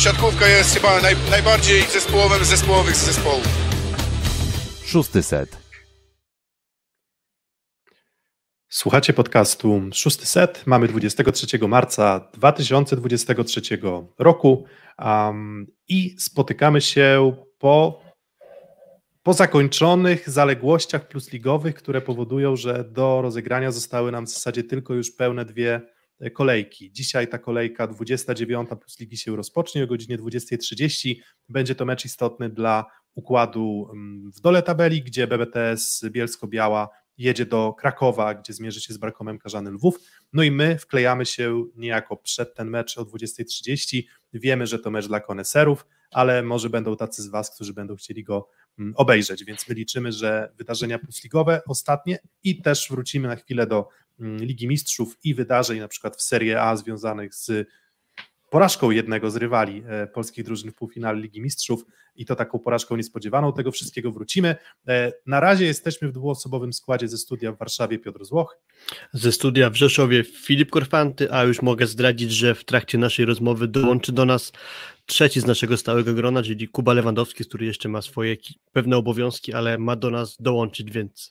siatkówka jest chyba naj, najbardziej zespołowym zespołowych z zespołów. Szósty set. Słuchacie podcastu Szósty Set. Mamy 23 marca 2023 roku um, i spotykamy się po, po zakończonych zaległościach plusligowych, które powodują, że do rozegrania zostały nam w zasadzie tylko już pełne dwie kolejki. Dzisiaj ta kolejka 29 plus ligi się rozpocznie o godzinie 20.30. Będzie to mecz istotny dla układu w dole tabeli, gdzie BBTS Bielsko-Biała jedzie do Krakowa, gdzie zmierzy się z Brakomem Karzany Lwów. No i my wklejamy się niejako przed ten mecz o 20.30. Wiemy, że to mecz dla koneserów, ale może będą tacy z Was, którzy będą chcieli go mm, obejrzeć, więc my liczymy, że wydarzenia plusligowe ostatnie i też wrócimy na chwilę do mm, Ligi Mistrzów i wydarzeń na przykład w Serie A związanych z porażką jednego z rywali e, polskich drużyn w półfinale Ligi Mistrzów i to taką porażką niespodziewaną. Tego wszystkiego wrócimy. E, na razie jesteśmy w dwuosobowym składzie ze studia w Warszawie Piotr Złoch. Ze studia w Rzeszowie Filip Korfanty, a już mogę zdradzić, że w trakcie naszej rozmowy dołączy do nas trzeci z naszego stałego grona, czyli Kuba Lewandowski, który jeszcze ma swoje pewne obowiązki, ale ma do nas dołączyć, więc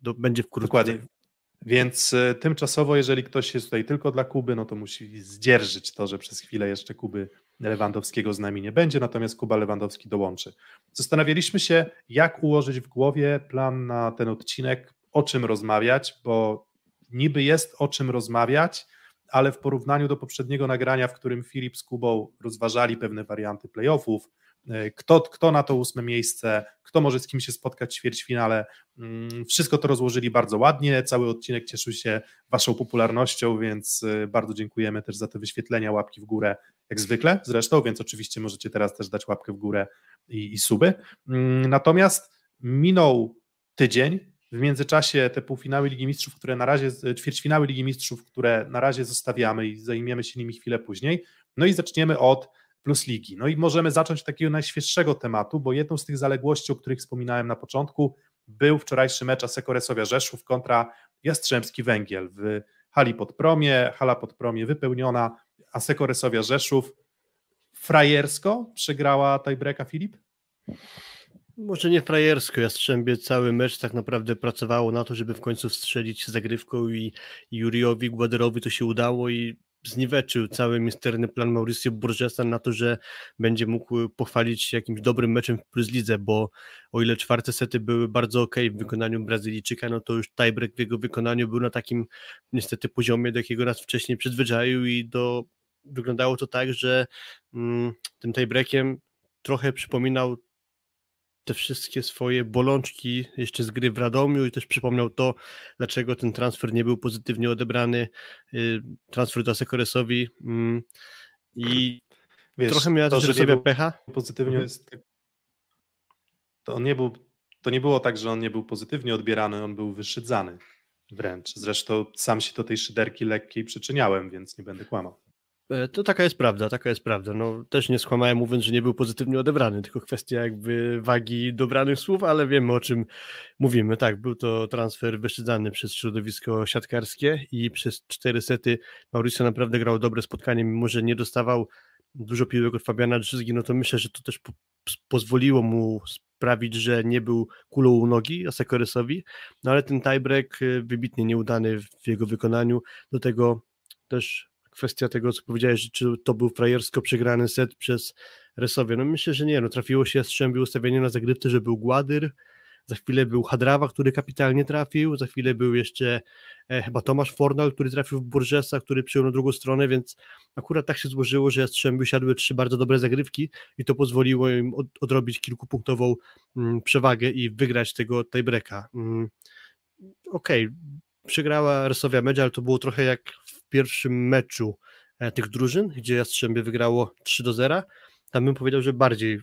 do, będzie wkrótce. Dokładnie. Więc e, tymczasowo, jeżeli ktoś jest tutaj tylko dla Kuby, no to musi zdzierżyć to, że przez chwilę jeszcze Kuby Lewandowskiego z nami nie będzie, natomiast Kuba Lewandowski dołączy. Zastanawialiśmy się, jak ułożyć w głowie plan na ten odcinek, o czym rozmawiać, bo niby jest o czym rozmawiać, ale w porównaniu do poprzedniego nagrania, w którym Filip z Kubą rozważali pewne warianty playoffów, kto, kto na to ósme miejsce, kto może z kim się spotkać w ćwierćfinale. Mm, wszystko to rozłożyli bardzo ładnie, cały odcinek cieszył się Waszą popularnością, więc e, bardzo dziękujemy też za te wyświetlenia, łapki w górę, jak zwykle zresztą, więc oczywiście możecie teraz też dać łapkę w górę i, i suby. Mm, natomiast minął tydzień, w międzyczasie te półfinały Ligi Mistrzów, które na razie, ćwierćfinały Ligi Mistrzów, które na razie zostawiamy i zajmiemy się nimi chwilę później. No i zaczniemy od plus ligi. No i możemy zacząć od takiego najświeższego tematu, bo jedną z tych zaległości, o których wspominałem na początku, był wczorajszy mecz Aseko Resowia Rzeszów kontra Jastrzębski Węgiel w hali Podpromie, hala Podpromie wypełniona, Aseko Resowia Rzeszów frajersko przegrała tiebreaka Filip? Może nie frajersko, Jastrzębie cały mecz tak naprawdę pracowało na to, żeby w końcu wstrzelić zagrywką i Juriowi Gładerowi to się udało i zniweczył cały misterny plan Mauricio Burgesa na to, że będzie mógł pochwalić się jakimś dobrym meczem w Plus Lidze, bo o ile czwarte sety były bardzo ok w wykonaniu Brazylijczyka, no to już tiebreak w jego wykonaniu był na takim niestety poziomie, do jakiego raz wcześniej przyzwyczaił i do, wyglądało to tak, że mm, tym tiebreakiem trochę przypominał te wszystkie swoje bolączki jeszcze z gry w Radomiu i też przypomniał to, dlaczego ten transfer nie był pozytywnie odebrany, y, transfer do Sekoresowi mm, i Wiesz, trochę miała to, że nie pecha. Pozytywnie mhm. jest, to on nie był, to nie było tak, że on nie był pozytywnie odbierany, on był wyszydzany wręcz. Zresztą sam się do tej szyderki lekkiej przyczyniałem, więc nie będę kłamał. E, to taka jest prawda, taka jest prawda. No, też nie skłamałem mówiąc, że nie był pozytywnie odebrany, tylko kwestia jakby wagi dobranych słów, ale wiemy o czym mówimy. Tak, był to transfer wyszydzany przez środowisko siatkarskie i przez cztery sety Mauricio naprawdę grał dobre spotkanie, mimo że nie dostawał dużo piłek od Fabiana Drzyzgi, no to myślę, że to też po pozwoliło mu sprawić, że nie był kulą u nogi Asekoresowi, no ale ten tiebreak e, wybitnie nieudany w jego wykonaniu, do tego też kwestia tego, co powiedziałeś, czy to był frajersko przegrany set przez Resowie. No myślę, że nie. No, trafiło się Jastrzębiu ustawienie na zagrywce, że był Gładyr, za chwilę był Hadrawa, który kapitalnie trafił, za chwilę był jeszcze e, chyba Tomasz Fornal, który trafił w Burgesa, który przyjął na drugą stronę, więc akurat tak się złożyło, że Jastrzębiu siadły trzy bardzo dobre zagrywki i to pozwoliło im od, odrobić kilkupunktową mm, przewagę i wygrać tego tiebreaka. Mm, Okej, okay. przegrała Resowia Media, ale to było trochę jak pierwszym meczu e, tych drużyn, gdzie Jastrzębie wygrało 3 do 0, tam bym powiedział, że bardziej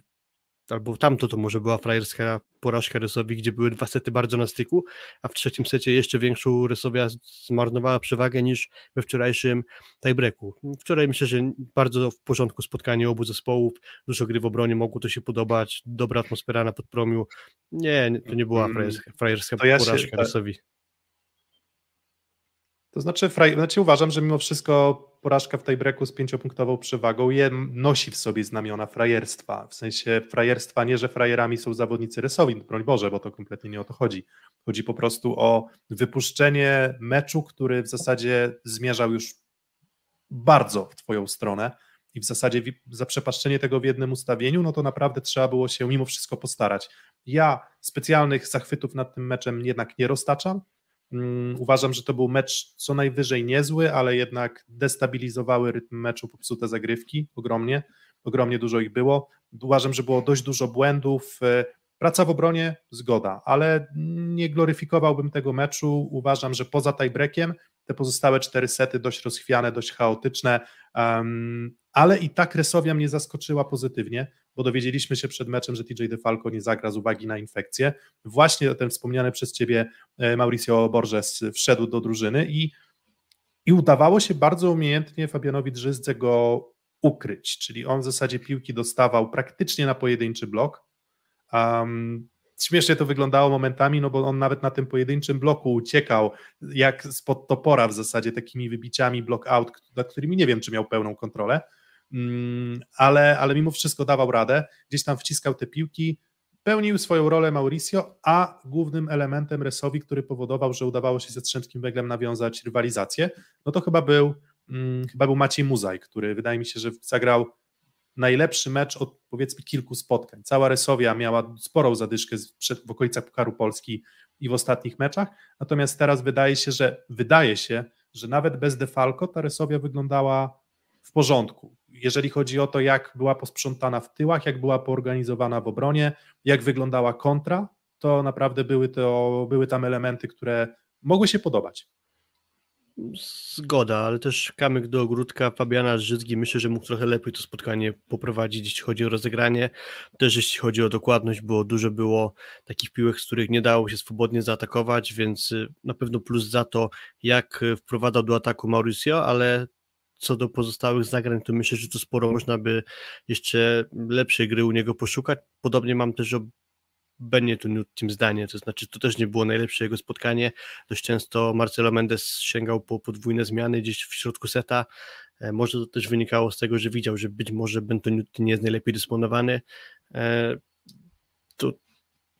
albo tamto to może była frajerska porażka Rysowi, gdzie były dwa sety bardzo na styku, a w trzecim secie jeszcze większą Rysowia zmarnowała przewagę niż we wczorajszym tiebreaku. Wczoraj myślę, że bardzo w porządku spotkanie obu zespołów, dużo gry w obronie, mogło to się podobać, dobra atmosfera na podpromiu. Nie, to nie była mm, frajerska, frajerska porażka się, Rysowi. To znaczy, fraj... znaczy uważam, że mimo wszystko porażka w tej breaku z pięciopunktową przewagą je, nosi w sobie znamiona frajerstwa. W sensie frajerstwa nie, że frajerami są zawodnicy rysowi, broń Boże, bo to kompletnie nie o to chodzi. Chodzi po prostu o wypuszczenie meczu, który w zasadzie zmierzał już bardzo w twoją stronę i w zasadzie zaprzepaszczenie tego w jednym ustawieniu, no to naprawdę trzeba było się mimo wszystko postarać. Ja specjalnych zachwytów nad tym meczem jednak nie roztaczam, uważam, że to był mecz co najwyżej niezły, ale jednak destabilizowały rytm meczu popsute zagrywki ogromnie. Ogromnie dużo ich było. Uważam, że było dość dużo błędów. E, praca w obronie, zgoda, ale nie gloryfikowałbym tego meczu. Uważam, że poza tiebreakiem te pozostałe cztery sety dość rozchwiane, dość chaotyczne, um, ale i tak Resowia mnie zaskoczyła pozytywnie, bo dowiedzieliśmy się przed meczem, że TJ DeFalco nie zagra z uwagi na infekcję. Właśnie ten wspomniany przez Ciebie e, Mauricio Borges wszedł do drużyny i, i udawało się bardzo umiejętnie Fabianowi Drzyzdze go ukryć, czyli on w zasadzie piłki dostawał praktycznie na pojedynczy blok, um, śmiesznie to wyglądało momentami, no bo on nawet na tym pojedynczym bloku uciekał, jak spod topora w zasadzie takimi wybiciami block out, nad którymi nie wiem, czy miał pełną kontrolę, ale, ale mimo wszystko dawał radę, gdzieś tam wciskał te piłki, pełnił swoją rolę Mauricio, a głównym elementem Resowi, który powodował, że udawało się ze Strzępskim Weglem nawiązać rywalizację, no to chyba był, hmm, chyba był Maciej Muzaj, który wydaje mi się, że zagrał najlepszy mecz od powiedzmy kilku spotkań. Cała Resowia miała sporą zadyszkę w okolicach Pukaru Polski i w ostatnich meczach, natomiast teraz wydaje się, że wydaje się, że nawet bez Defalco ta Resowia wyglądała w porządku. Jeżeli chodzi o to, jak była posprzątana w tyłach, jak była poorganizowana w obronie, jak wyglądała kontra, to naprawdę były, to, były tam elementy, które mogły się podobać. Zgoda, ale też kamyk do ogródka Fabiana Żyzgi myślę, że mógł trochę lepiej to spotkanie poprowadzić, jeśli chodzi o rozegranie, też jeśli chodzi o dokładność, bo dużo było takich piłek, z których nie dało się swobodnie zaatakować, więc y, na pewno plus za to, jak wprowadzał do ataku Mauricio, ale co do pozostałych zagrań, to myślę, że tu sporo można by jeszcze lepszej gry u niego poszukać. Podobnie mam też Benie tu tym zdanie, to znaczy to też nie było najlepsze jego spotkanie, dość często Marcelo Mendes sięgał po podwójne zmiany gdzieś w środku seta, e, może to też wynikało z tego, że widział, że być może Bentonuti nie jest najlepiej dysponowany, e, to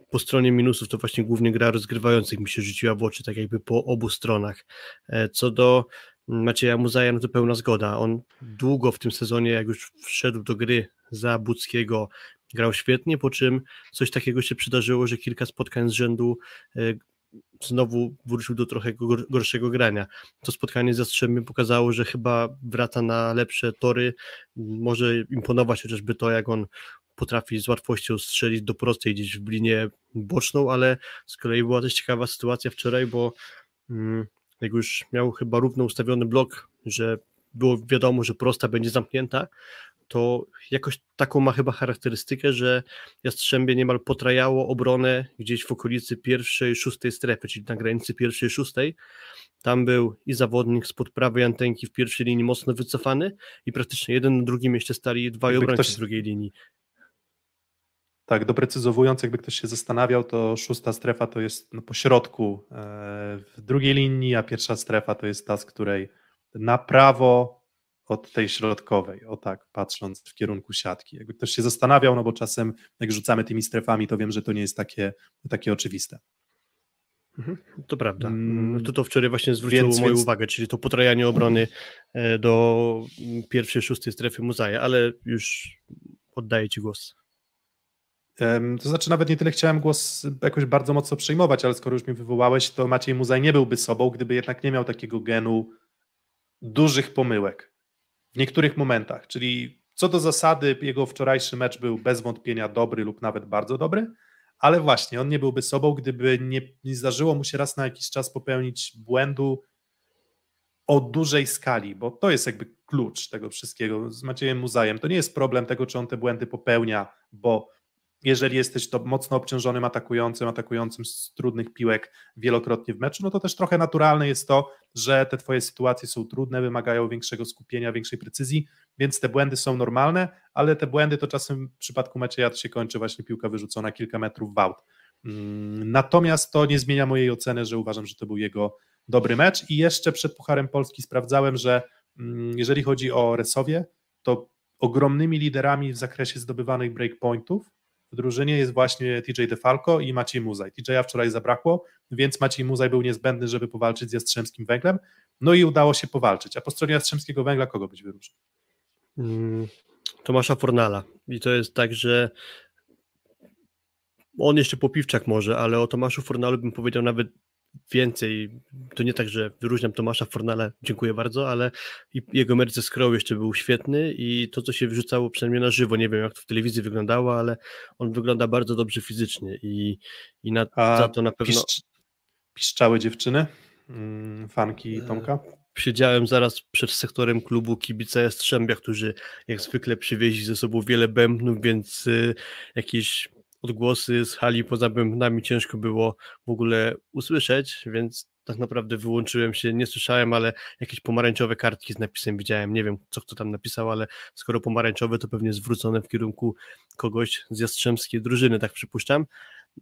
po stronie minusów to właśnie głównie gra rozgrywających mi się rzuciła w oczy, tak jakby po obu stronach. E, co do Macieja Muzaja, no to pełna zgoda. On długo w tym sezonie, jak już wszedł do gry za Buckiego, grał świetnie, po czym coś takiego się przydarzyło, że kilka spotkań z rzędu e, znowu wrócił do trochę gorszego grania. To spotkanie z Jastrzębiem pokazało, że chyba wraca na lepsze tory, może imponować chociażby to, jak on potrafi z łatwością strzelić do prostej gdzieś w linię boczną, ale z kolei była też ciekawa sytuacja wczoraj, bo mm, jak już miał chyba równo ustawiony blok, że było wiadomo, że prosta będzie zamknięta, to jakoś taką ma chyba charakterystykę, że Jastrzębie niemal potrajało obronę gdzieś w okolicy pierwszej, szóstej strefy, czyli na granicy pierwszej, szóstej. Tam był i zawodnik spod prawej antenki w pierwszej linii mocno wycofany i praktycznie jeden na drugim jeszcze stali dwaj obrońcy ktoś... z drugiej linii. Tak, doprecyzowując, jakby ktoś się zastanawiał, to szósta strefa to jest no, po środku e, w drugiej linii, a pierwsza strefa to jest ta, z której na prawo od tej środkowej, o tak, patrząc w kierunku siatki. Jakby ktoś się zastanawiał, no bo czasem jak rzucamy tymi strefami, to wiem, że to nie jest takie, takie oczywiste. Mhm, to prawda. Mm, to to wczoraj właśnie zwróciło więc, moją więc... uwagę, czyli to potrajanie obrony e, do pierwszej, szóstej strefy Muzaja, ale już oddaję Ci głos. To znaczy, nawet nie tyle chciałem głos jakoś bardzo mocno przejmować, ale skoro już mnie wywołałeś, to Maciej Muzaj nie byłby sobą, gdyby jednak nie miał takiego genu dużych pomyłek w niektórych momentach. Czyli co do zasady, jego wczorajszy mecz był bez wątpienia dobry lub nawet bardzo dobry, ale właśnie on nie byłby sobą, gdyby nie, nie zdarzyło mu się raz na jakiś czas popełnić błędu o dużej skali, bo to jest jakby klucz tego wszystkiego z Maciejem Muzajem. To nie jest problem tego, czy on te błędy popełnia, bo jeżeli jesteś to mocno obciążonym atakującym, atakującym z trudnych piłek wielokrotnie w meczu, no to też trochę naturalne jest to, że te twoje sytuacje są trudne, wymagają większego skupienia, większej precyzji, więc te błędy są normalne, ale te błędy to czasem w przypadku Macieja to się kończy właśnie piłka wyrzucona kilka metrów w aut. Mm, natomiast to nie zmienia mojej oceny, że uważam, że to był jego dobry mecz i jeszcze przed Pucharem Polski sprawdzałem, że mm, jeżeli chodzi o Resowie, to ogromnymi liderami w zakresie zdobywanych breakpointów drużynie jest właśnie TJ DeFalco i Maciej Muzaj. TJ'a wczoraj zabrakło, więc Maciej Muzaj był niezbędny, żeby powalczyć z Jastrzębskim Węglem, no i udało się powalczyć. A po stronie Jastrzębskiego Węgla kogo być wyróżnił? Mm, Tomasza Fornala. I to jest tak, że on jeszcze Popiwczak może, ale o Tomaszu Fornalu bym powiedział nawet więcej. To nie tak, że wyróżniam Tomasza Fornala, dziękuję bardzo, ale jego mecz ze jeszcze był świetny i to, co się wyrzucało przynajmniej na żywo, nie wiem jak to w telewizji wyglądało, ale on wygląda bardzo dobrze fizycznie i, i na, A za to na pewno... Piszcz, piszczały dziewczyny, mm, fanki Tomka? Siedziałem zaraz przed sektorem klubu kibica Jastrzębia, którzy jak zwykle przywieźli ze sobą wiele bębnów, więc y, jakieś odgłosy z hali poza bębnami ciężko było w ogóle usłyszeć, więc tak naprawdę wyłączyłem się, nie słyszałem, ale jakieś pomarańczowe kartki z napisem widziałem, nie wiem co kto tam napisał, ale skoro pomarańczowe to pewnie zwrócone w kierunku kogoś z jastrzębskiej drużyny, tak przypuszczam.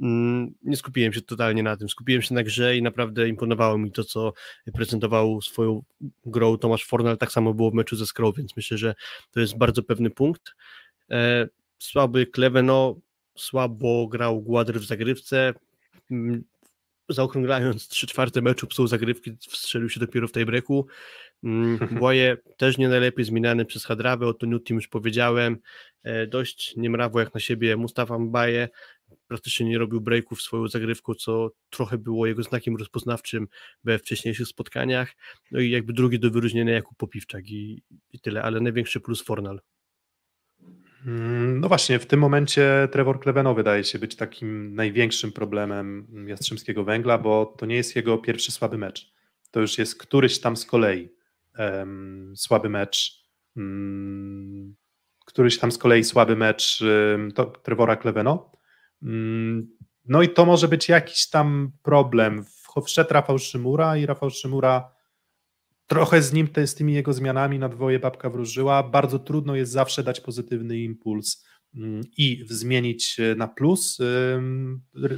Mm, nie skupiłem się totalnie na tym, skupiłem się na grze i naprawdę imponowało mi to, co prezentował swoją grą Tomasz Fornal, tak samo było w meczu ze Skrą, więc myślę, że to jest bardzo pewny punkt. E, słaby Kleveno, słabo grał Gładry w zagrywce, mm, zaokrąglając 3 czwarte meczu psuł zagrywki, wstrzelił się dopiero w tej breaku. Boje też nie najlepiej zmieniany przez Hadrawę, o Toniutim już powiedziałem, e, dość niemrawo jak na siebie Mustafa Mbaye, praktycznie nie robił breaków swoją zagrywką, co trochę było jego znakiem rozpoznawczym we wcześniejszych spotkaniach. No i jakby drugi do wyróżnienia Jakub Popiwczak i, i tyle, ale największy plus Fornal. Mm, no właśnie, w tym momencie Trevor Kleveno wydaje się być takim największym problemem Jastrzębskiego Węgla, bo to nie jest jego pierwszy słaby mecz. To już jest któryś tam z kolei um, słaby mecz. Um, któryś tam z kolei słaby mecz um, to, Trevora Kleveno. Mm, no i to może być jakiś tam problem. Wszedł Rafał Szymura i Rafał Szymura trochę z nim, te, z tymi jego zmianami na dwoje babka wróżyła. Bardzo trudno jest zawsze dać pozytywny impuls mm, i zmienić na plus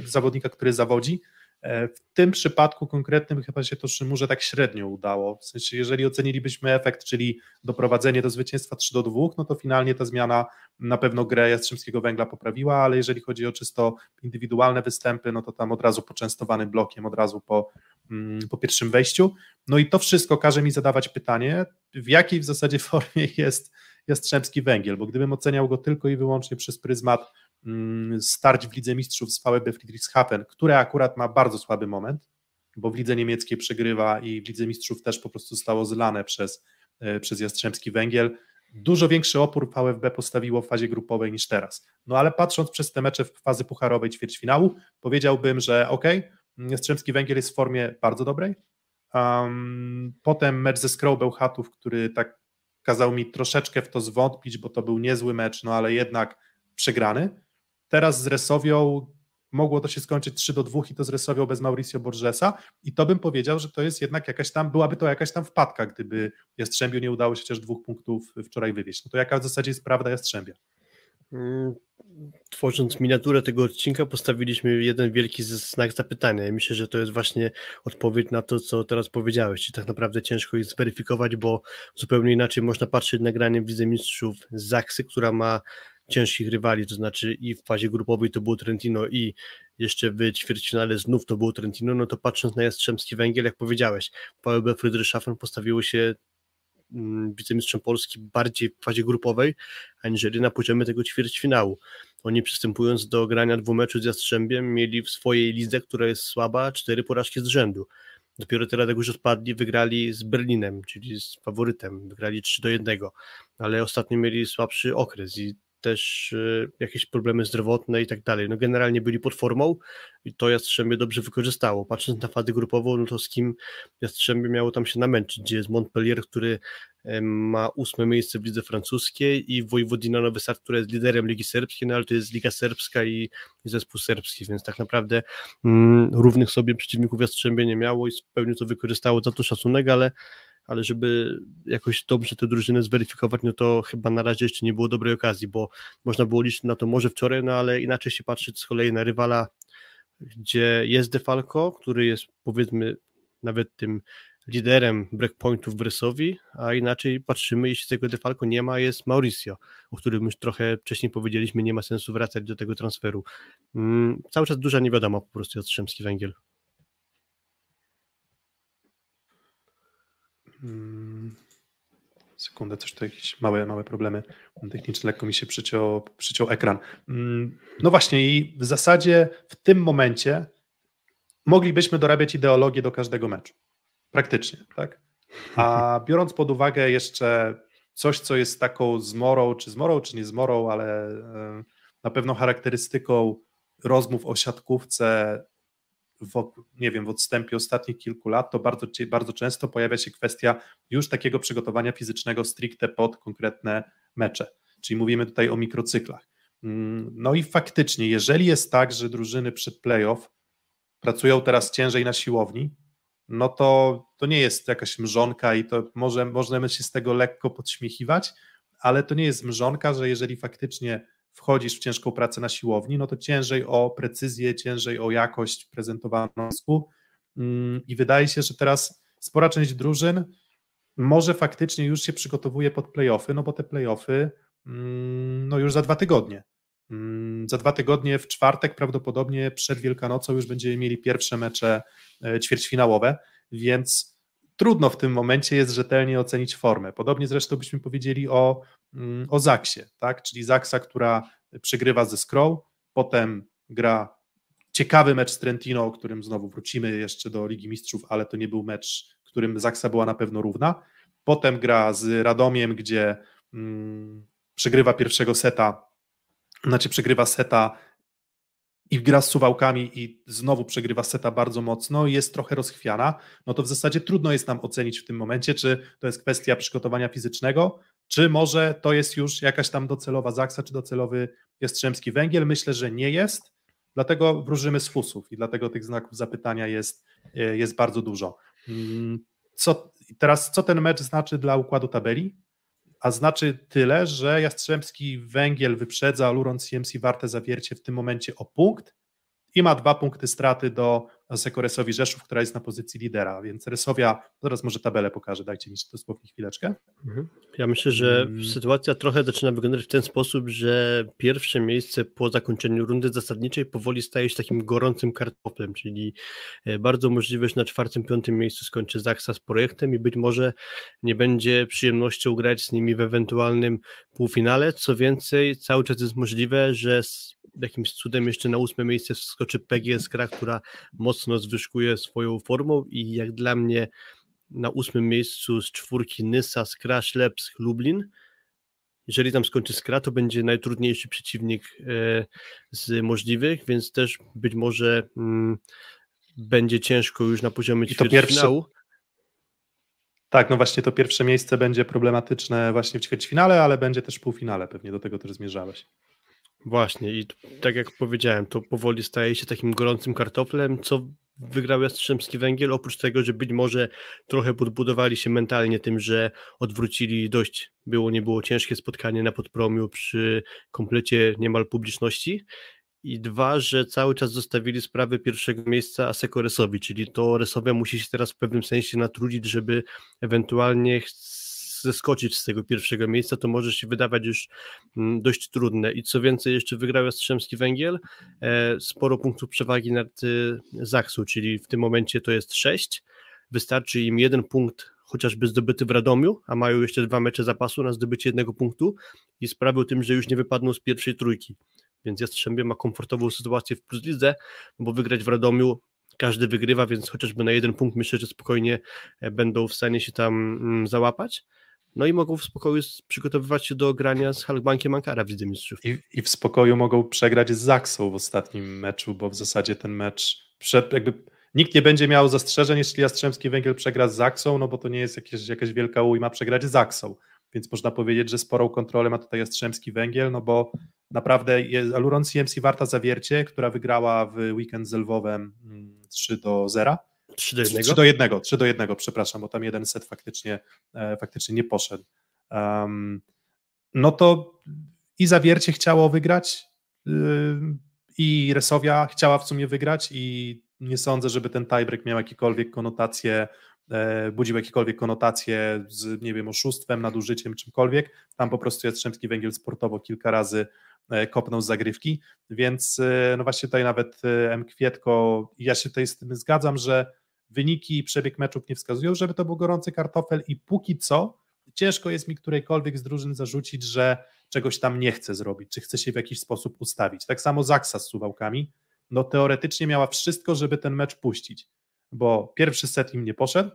zawodnika, który zawodzi. E, w tym przypadku konkretnym chyba się to Szymurze tak średnio udało. W sensie, jeżeli ocenilibyśmy efekt, czyli doprowadzenie do zwycięstwa 3 do 2, no to finalnie ta zmiana na pewno grę Jastrzębskiego Węgla poprawiła, ale jeżeli chodzi o czysto indywidualne występy, no to tam od razu poczęstowany blokiem, od razu po, mm, po pierwszym wejściu. No i to wszystko każe mi zadawać pytanie, w jakiej w zasadzie formie jest Jastrzębski Węgiel, bo gdybym oceniał go tylko i wyłącznie przez pryzmat starć w Lidze Mistrzów z VB Friedrichshafen, które akurat ma bardzo słaby moment, bo w Lidze Niemieckiej przegrywa i w Lidze Mistrzów też po prostu zostało zlane przez, e, przez Jastrzębski Węgiel. Dużo większy opór VfB postawiło w fazie grupowej niż teraz. No ale patrząc przez te mecze w fazy pucharowej ćwierćfinału, powiedziałbym, że ok, Jastrzębski Węgiel jest w formie bardzo dobrej. Um, potem mecz ze Skrą Bełchatów, który tak kazał mi troszeczkę w to zwątpić, bo to był niezły mecz, no ale jednak przegrany. Teraz z Resowią mogło to się skończyć 3 do 2 i to z Resowią bez Mauricio Borgesa i to bym powiedział, że to jest jednak jakaś tam, byłaby to jakaś tam wpadka, gdyby Jastrzębiu nie udało się chociaż dwóch punktów wczoraj wywieźć. No to jaka w zasadzie jest prawda Jastrzębia? Mm, tworząc miniaturę tego odcinka, postawiliśmy jeden wielki znak zapytania. Myślę, że to jest właśnie odpowiedź na to, co teraz powiedziałeś. I tak naprawdę ciężko jest zweryfikować, bo zupełnie inaczej można patrzeć na granie w Lidze Mistrzów z Zaksy, która ma ciężkich rywali, to znaczy i w fazie grupowej to było Trentino i jeszcze w ćwierćfinale znów to było Trentino, no to patrząc na Jastrzębski Węgiel, jak powiedziałeś, VLB Friedrichshafen postawiło się mm, wicemistrzem Polski bardziej w fazie grupowej, aniżeli na poziomie tego ćwierćfinału. Oni przystępując do grania dwumeczu z Jastrzębiem mieli w swojej lidze, która jest słaba, cztery porażki z rzędu. Dopiero teraz, jak już odpadli, wygrali z Berlinem, czyli z faworytem, wygrali 3 do 1, ale ostatnio mieli słabszy okres i też y, jakieś problemy zdrowotne i tak dalej. No generalnie byli pod formą i to Jastrzębie dobrze wykorzystało. Patrząc na fazę grupową, no to z kim Jastrzębie miało tam się namęczyć, gdzie jest Montpellier, który ma ósme miejsce w lidze francuskiej i Wojwodina Nowy Sad, która jest liderem Ligi Serbskiej, no ale to jest Liga Serbska i, i zespół serbski, więc tak naprawdę mm, równych sobie przeciwników Jastrzębie nie miało i w pełni to wykorzystało, za to szacunek, ale ale żeby jakoś dobrze tę drużynę zweryfikować, no to chyba na razie jeszcze nie było dobrej okazji, bo można było liczyć na to może wczoraj, no ale inaczej się patrzeć z kolei na rywala, gdzie jest Defalco, który jest powiedzmy nawet tym liderem breakpointów w Brysowi, a inaczej patrzymy, jeśli tego Defalco nie ma, jest Mauricio, o którym już trochę wcześniej powiedzieliśmy, nie ma sensu wracać do tego transferu. Mm, cały czas duża niewiadoma po prostu Jastrzębski Węgiel. Sekundę, coś tu jakieś małe, małe problemy techniczne, lekko mi się przyciął, przyciął ekran. Mm, no właśnie i w zasadzie w tym momencie moglibyśmy dorabiać ideologię do każdego meczu. Praktycznie, tak? A biorąc pod uwagę jeszcze coś, co jest taką zmorą, czy zmorą, czy nie zmorą, ale e, na pewno charakterystyką rozmów o siatkówce w, nie wiem, w odstępie ostatnich kilku lat, to bardzo, bardzo często pojawia się kwestia już takiego przygotowania fizycznego stricte pod konkretne mecze. Czyli mówimy tutaj o mikrocyklach. Mm, no i faktycznie, jeżeli jest tak, że drużyny przed playoff pracują teraz ciężej na siłowni, no to to nie jest jakaś mrzonka i to może możemy się z tego lekko podśmiechiwać, ale to nie jest mrzonka, że jeżeli faktycznie wchodzisz w ciężką pracę na siłowni, no to ciężej o precyzję, ciężej o jakość prezentowaną mm, i wydaje się, że teraz spora część drużyn może faktycznie już się przygotowuje pod playoffy, no bo te playoffy mm, no już za dwa tygodnie. Mm, za dwa tygodnie w czwartek prawdopodobnie przed Wielkanocą już będziemy mieli pierwsze mecze e, ćwierćfinałowe, więc trudno w tym momencie jest rzetelnie ocenić formę. Podobnie zresztą byśmy powiedzieli o, mm, o Zaksie, tak? czyli Zaksa, która przegrywa ze Skrow, potem gra ciekawy mecz z Trentino, o którym znowu wrócimy jeszcze do Ligi Mistrzów, ale to nie był mecz, którym Zaksa była na pewno równa. Potem gra z Radomiem, gdzie mm, przegrywa pierwszego seta znaczy przegrywa seta i gra z suwałkami i znowu przegrywa seta bardzo mocno jest trochę rozchwiana, no to w zasadzie trudno jest nam ocenić w tym momencie, czy to jest kwestia przygotowania fizycznego, czy może to jest już jakaś tam docelowa zaksa, czy docelowy Jastrzębski Węgiel. Myślę, że nie jest, dlatego wróżymy z fusów i dlatego tych znaków zapytania jest, jest bardzo dużo. Mm, co, teraz, co ten mecz znaczy dla układu tabeli? A znaczy tyle, że Jastrzębski Węgiel wyprzedza Luron CMC Warte Zawiercie w tym momencie o punkt i ma dwa punkty straty do Sekoresowi Rzeszów, która jest na pozycji lidera, więc Resowia, zaraz może tabelę pokażę, dajcie mi dosłownie chwileczkę. Mhm. Ja myślę, że hmm. sytuacja trochę zaczyna wyglądać w ten sposób, że pierwsze miejsce po zakończeniu rundy zasadniczej powoli staje się takim gorącym kartoflem, czyli e, bardzo możliwe, że na czwartym, piątym miejscu skończy Zaksa z projektem i być może nie będzie przyjemnością grać z nimi w ewentualnym półfinale, co więcej, cały czas jest możliwe, że jakimś cudem jeszcze na ósme miejsce wskoczy PGS Kra, która mocno zwyżkuje swoją formą i jak dla mnie na ósmym miejscu z czwórki Nysa, Skra, Ślepsk, Lublin. Jeżeli tam skończy Skra, to będzie najtrudniejszy przeciwnik e, z możliwych, więc też być może mm, będzie ciężko już na poziomie ćwierćfinału. Tak, no właśnie to pierwsze miejsce będzie problematyczne właśnie w ćwierćfinale, ale będzie też w półfinale, pewnie do tego też zmierzałeś. Właśnie i tak jak powiedziałem, to powoli staje się takim gorącym kartoflem, co wygrał Jastrzębski Węgiel, oprócz tego, że być może trochę podbudowali się mentalnie tym, że odwrócili dość, było nie było ciężkie spotkanie na podpromiu przy komplecie niemal publiczności. I dwa, że cały czas zostawili sprawę pierwszego miejsca Asekoresowi, czyli to Resowia musi się teraz w pewnym sensie natrudzić, żeby ewentualnie zeskoczyć z tego pierwszego miejsca, to może się wydawać już mm, dość trudne. I co więcej, jeszcze wygrał Jastrzębski Węgiel, e, sporo punktów przewagi nad y, Zaksu, czyli w tym momencie to jest 6. Wystarczy im jeden punkt chociażby zdobyty w Radomiu, a mają jeszcze dwa mecze zapasu na zdobycie jednego punktu i sprawią tym, że już nie wypadną z pierwszej trójki. Więc Jastrzębie ma komfortową sytuację w Plus Lidze, bo wygrać w Radomiu każdy wygrywa, więc chociażby na jeden punkt myślę, że spokojnie e, będą w stanie się tam mm, załapać. No i mogą w spokoju przygotowywać się do grania z Halkbankiem Ankara w Lidze Mistrzów. I, I, w spokoju mogą przegrać z Zaksą w ostatnim meczu, bo w zasadzie ten mecz, jakby nikt nie będzie miał zastrzeżeń, jeśli Jastrzębski Węgiel przegra z Zaksą, no bo to nie jest jakieś, jakaś wielka ujma przegrać z Zaksą. Więc można powiedzieć, że sporą kontrolę ma tutaj Jastrzębski Węgiel, no bo naprawdę jest Aluron CMC Warta Zawiercie, która wygrała w weekend z Lwowem 3 mm, do 0 3 do 1? 3 do 1, 3 do 1, przepraszam, bo tam jeden set faktycznie, e, faktycznie nie poszedł. Um, no to i Zawiercie chciało wygrać, yy, i Resowia chciała w sumie wygrać i nie sądzę, żeby ten tiebreak miał jakiekolwiek konotacje, e, budził jakiekolwiek konotacje z, nie wiem, oszustwem, nadużyciem, czymkolwiek. Tam po prostu Jastrzębski Węgiel sportowo kilka razy kopnął z zagrywki, więc e, no właśnie tutaj nawet e, M. Kwietko, ja się tutaj z tym zgadzam, że wyniki i przebieg meczów nie wskazują, żeby to był gorący kartofel i póki co ciężko jest mi którejkolwiek z drużyn zarzucić, że czegoś tam nie chce zrobić, czy chce się w jakiś sposób ustawić. Tak samo Zaksa z Suwałkami, no teoretycznie miała wszystko, żeby ten mecz puścić, bo pierwszy set im nie poszedł,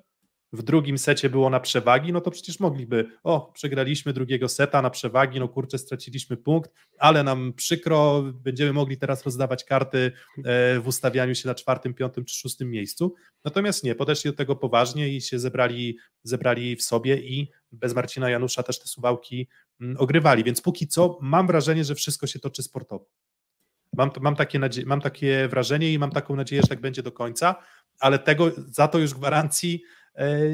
w drugim secie było na przewagi, no to przecież mogliby, o, przegraliśmy drugiego seta na przewagi, no kurczę, straciliśmy punkt, ale nam przykro, będziemy mogli teraz rozdawać karty e, w ustawianiu się na czwartym, piątym czy szóstym miejscu. Natomiast nie, podeszli do tego poważnie i się zebrali, zebrali w sobie i bez Marcina Janusza też te suwałki mm, ogrywali, więc póki co mam wrażenie, że wszystko się toczy sportowo. Mam, mam, takie mam takie wrażenie i mam taką nadzieję, że tak będzie do końca, ale tego za to już gwarancji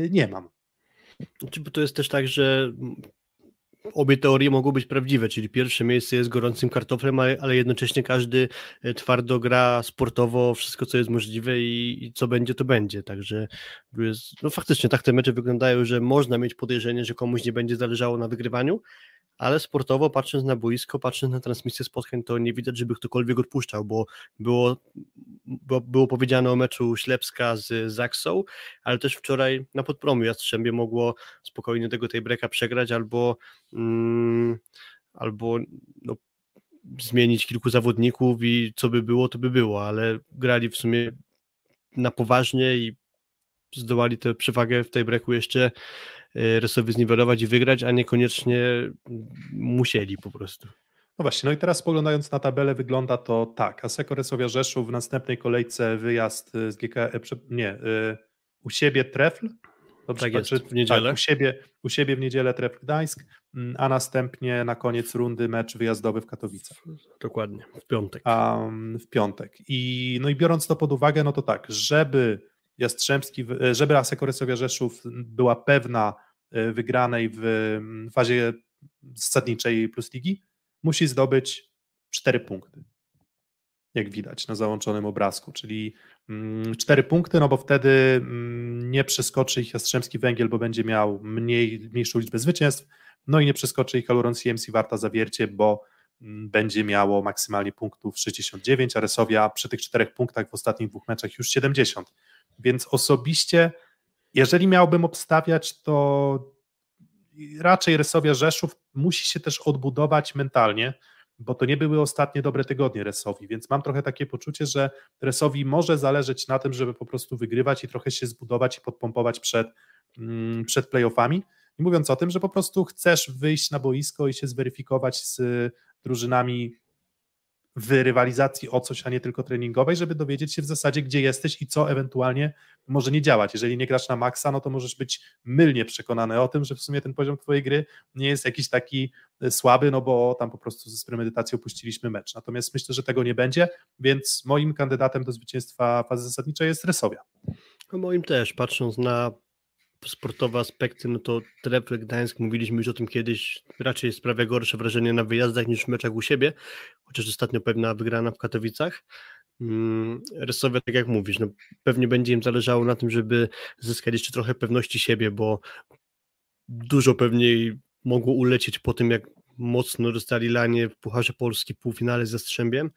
nie mam. Znaczy, bo to jest też tak, że obie teorie mogą być prawdziwe, czyli pierwsze miejsce jest gorącym kartoflem, ale, ale jednocześnie każdy e, twardo gra sportowo wszystko, co jest możliwe i, i co będzie, to będzie. Także jest, no faktycznie tak te mecze wyglądają, że można mieć podejrzenie, że komuś nie będzie zależało na wygrywaniu, ale sportowo patrząc na boisko, patrząc na transmisję spotkań, to nie widać, żeby ktokolwiek odpuszczał, bo było, bo było powiedziane o meczu Ślepska z Zaksą, ale też wczoraj na podpromu Jastrzębie mogło spokojnie tego tej breka przegrać albo mm, albo no, zmienić kilku zawodników i co by było, to by było, ale grali w sumie na poważnie i zdołali tę przewagę w tej breku jeszcze e, Resowi zniwelować i wygrać, a niekoniecznie musieli po prostu. No właśnie, no i teraz spoglądając na tabelę wygląda to tak, Aseko Resowia Rzeszów w następnej kolejce wyjazd z GK, e, nie, y, u siebie Trefl, Dobrze, tak jest, w niedzielę. Tak, u, siebie, u siebie w niedzielę Trefl Gdańsk, mm, a następnie na koniec rundy mecz wyjazdowy w Katowicach. Dokładnie, w piątek. Um, w piątek. I, no i biorąc to pod uwagę, no to tak, żeby Jastrzębski, żeby Aseko Resowia Rzeszów była pewna wygranej w mm, fazie zasadniczej plus ligi, musi zdobyć cztery punkty. Jak widać na załączonym obrazku, czyli mm, cztery punkty, no bo wtedy mm, nie przeskoczy ich Jastrzębski Węgiel, bo będzie miał mniej, mniejszą liczbę zwycięstw, no i nie przeskoczy ich Aluron CMC Warta Zawiercie, bo będzie miało maksymalnie punktów 69, a Resowia przy tych czterech punktach w ostatnich dwóch meczach już 70. Więc osobiście, jeżeli miałbym obstawiać, to raczej Resowia Rzeszów musi się też odbudować mentalnie, bo to nie były ostatnie dobre tygodnie Resowi, więc mam trochę takie poczucie, że Resowi może zależeć na tym, żeby po prostu wygrywać i trochę się zbudować i podpompować przed, mm, przed playoffami. I mówiąc o tym, że po prostu chcesz wyjść na boisko i się zweryfikować z drużynami w rywalizacji o coś, a nie tylko treningowej, żeby dowiedzieć się w zasadzie, gdzie jesteś i co ewentualnie może nie działać. Jeżeli nie grasz na maksa, no to możesz być mylnie przekonany o tym, że w sumie ten poziom twojej gry nie jest jakiś taki e, słaby, no bo tam po prostu ze premedytacją puściliśmy mecz. Natomiast myślę, że tego nie będzie, więc moim kandydatem do zwycięstwa fazy zasadniczej jest Resowia. No moim też, patrząc na sportowe aspekty, no to Trefl Gdańsk, mówiliśmy już o tym kiedyś, raczej sprawia gorsze wrażenie na wyjazdach niż w meczach u siebie, chociaż ostatnio pewna wygrana w Katowicach. Mm, Resowia, tak jak mówisz, no pewnie będzie im zależało na tym, żeby zyskać jeszcze trochę pewności siebie, bo dużo pewniej mogło ulecieć po tym, jak mocno dostali lanie w Pucharze Polski półfinale ze Strzębiem.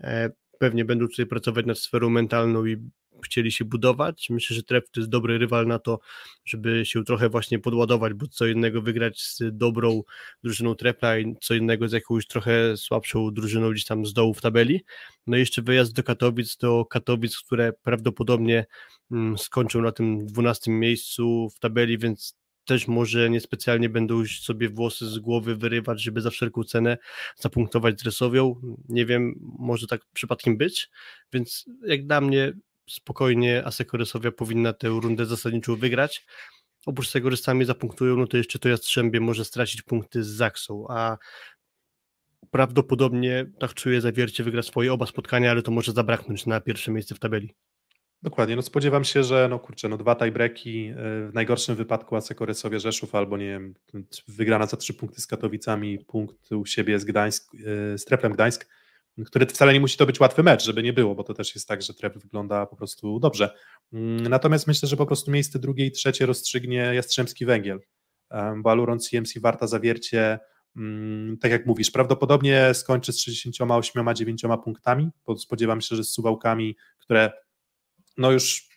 E, pewnie będą tutaj pracować nad sferą mentalną i chcieli się budować. Myślę, że Tref to jest dobry rywal na to, żeby się trochę właśnie podładować, bo co innego wygrać z dobrą drużyną Trepla i co innego z jakąś trochę słabszą drużyną gdzieś tam z dołu w tabeli. No i jeszcze wyjazd do Katowic, do Katowic, które prawdopodobnie mm, skończą na tym 12 miejscu w tabeli, więc też może niespecjalnie będą sobie włosy z głowy wyrywać, żeby za wszelką cenę zapunktować z Resowią. Nie wiem, może tak przypadkiem być, więc jak dla mnie spokojnie Asekoresowia powinna tę rundę zasadniczą wygrać. Oprócz tego, że sami zapunktują, no to jeszcze to Jastrzębie może stracić punkty z Zaksą, a prawdopodobnie tak czuję zawiercie wygra swoje oba spotkania, ale to może zabraknąć na pierwsze miejsce w tabeli. Dokładnie, no spodziewam się, że no kurczę, no dwa tiebreaki, e, w najgorszym wypadku Asekoresowie Rzeszów albo nie wiem, wygrana za trzy punkty z Katowicami, punkt u siebie z Gdańsk, z Treplem Gdańsk, który wcale nie musi to być łatwy mecz, żeby nie było, bo to też jest tak, że Trev wygląda po prostu dobrze. Mm, natomiast myślę, że po prostu miejsce drugie i trzecie rozstrzygnie Jastrzębski Węgiel, bo Aluron CMC Warta Zawiercie, mm, tak jak mówisz, prawdopodobnie skończy z 68-9 punktami, bo spodziewam się, że z Suwałkami, które no już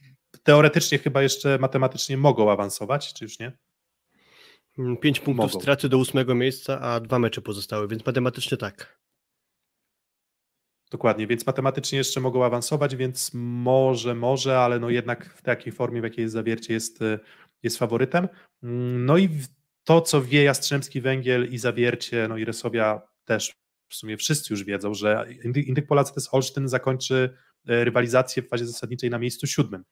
teoretycznie chyba jeszcze matematycznie mogą awansować, czy już nie? Mm, pięć punktów mogą. straty do ósmego miejsca, a dwa mecze pozostały, więc matematycznie tak. Dokładnie, więc matematycznie jeszcze mogą awansować, więc może, może, ale no jednak w takiej formie, w jakiej jest zawiercie, jest, jest faworytem. Mm, no i to, co wie Jastrzębski Węgiel i zawiercie, no i Resowia też w sumie wszyscy już wiedzą, że Indyk Polacy z Olsztyn zakończy e, rywalizację w fazie zasadniczej na miejscu siódmym.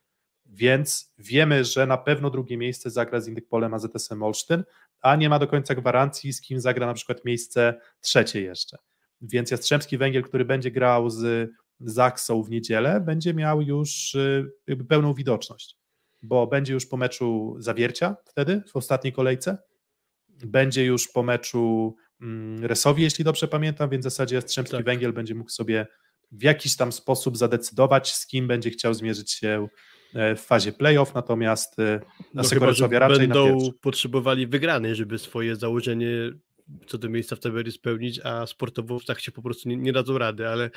Więc wiemy, że na pewno drugie miejsce zagra z Indykpolem AZS-em Olsztyn, a nie ma do końca gwarancji, z kim zagra na przykład miejsce trzecie jeszcze. Więc Jastrzębski Węgiel, który będzie grał z Zaksą w niedzielę, będzie miał już y, pełną widoczność, bo będzie już po meczu zawiercia wtedy, w ostatniej kolejce, będzie już po meczu mm, Resowi, jeśli dobrze pamiętam, więc w zasadzie Jastrzębski tak. Węgiel będzie mógł sobie w jakiś tam sposób zadecydować, z kim będzie chciał zmierzyć się e, w fazie playoff, natomiast e, na no chyba, raczej będą na potrzebowali wygrany, żeby swoje założenie co do miejsca w tabeli spełnić, a sportowo tak się po prostu nie, nie dadzą rady, ale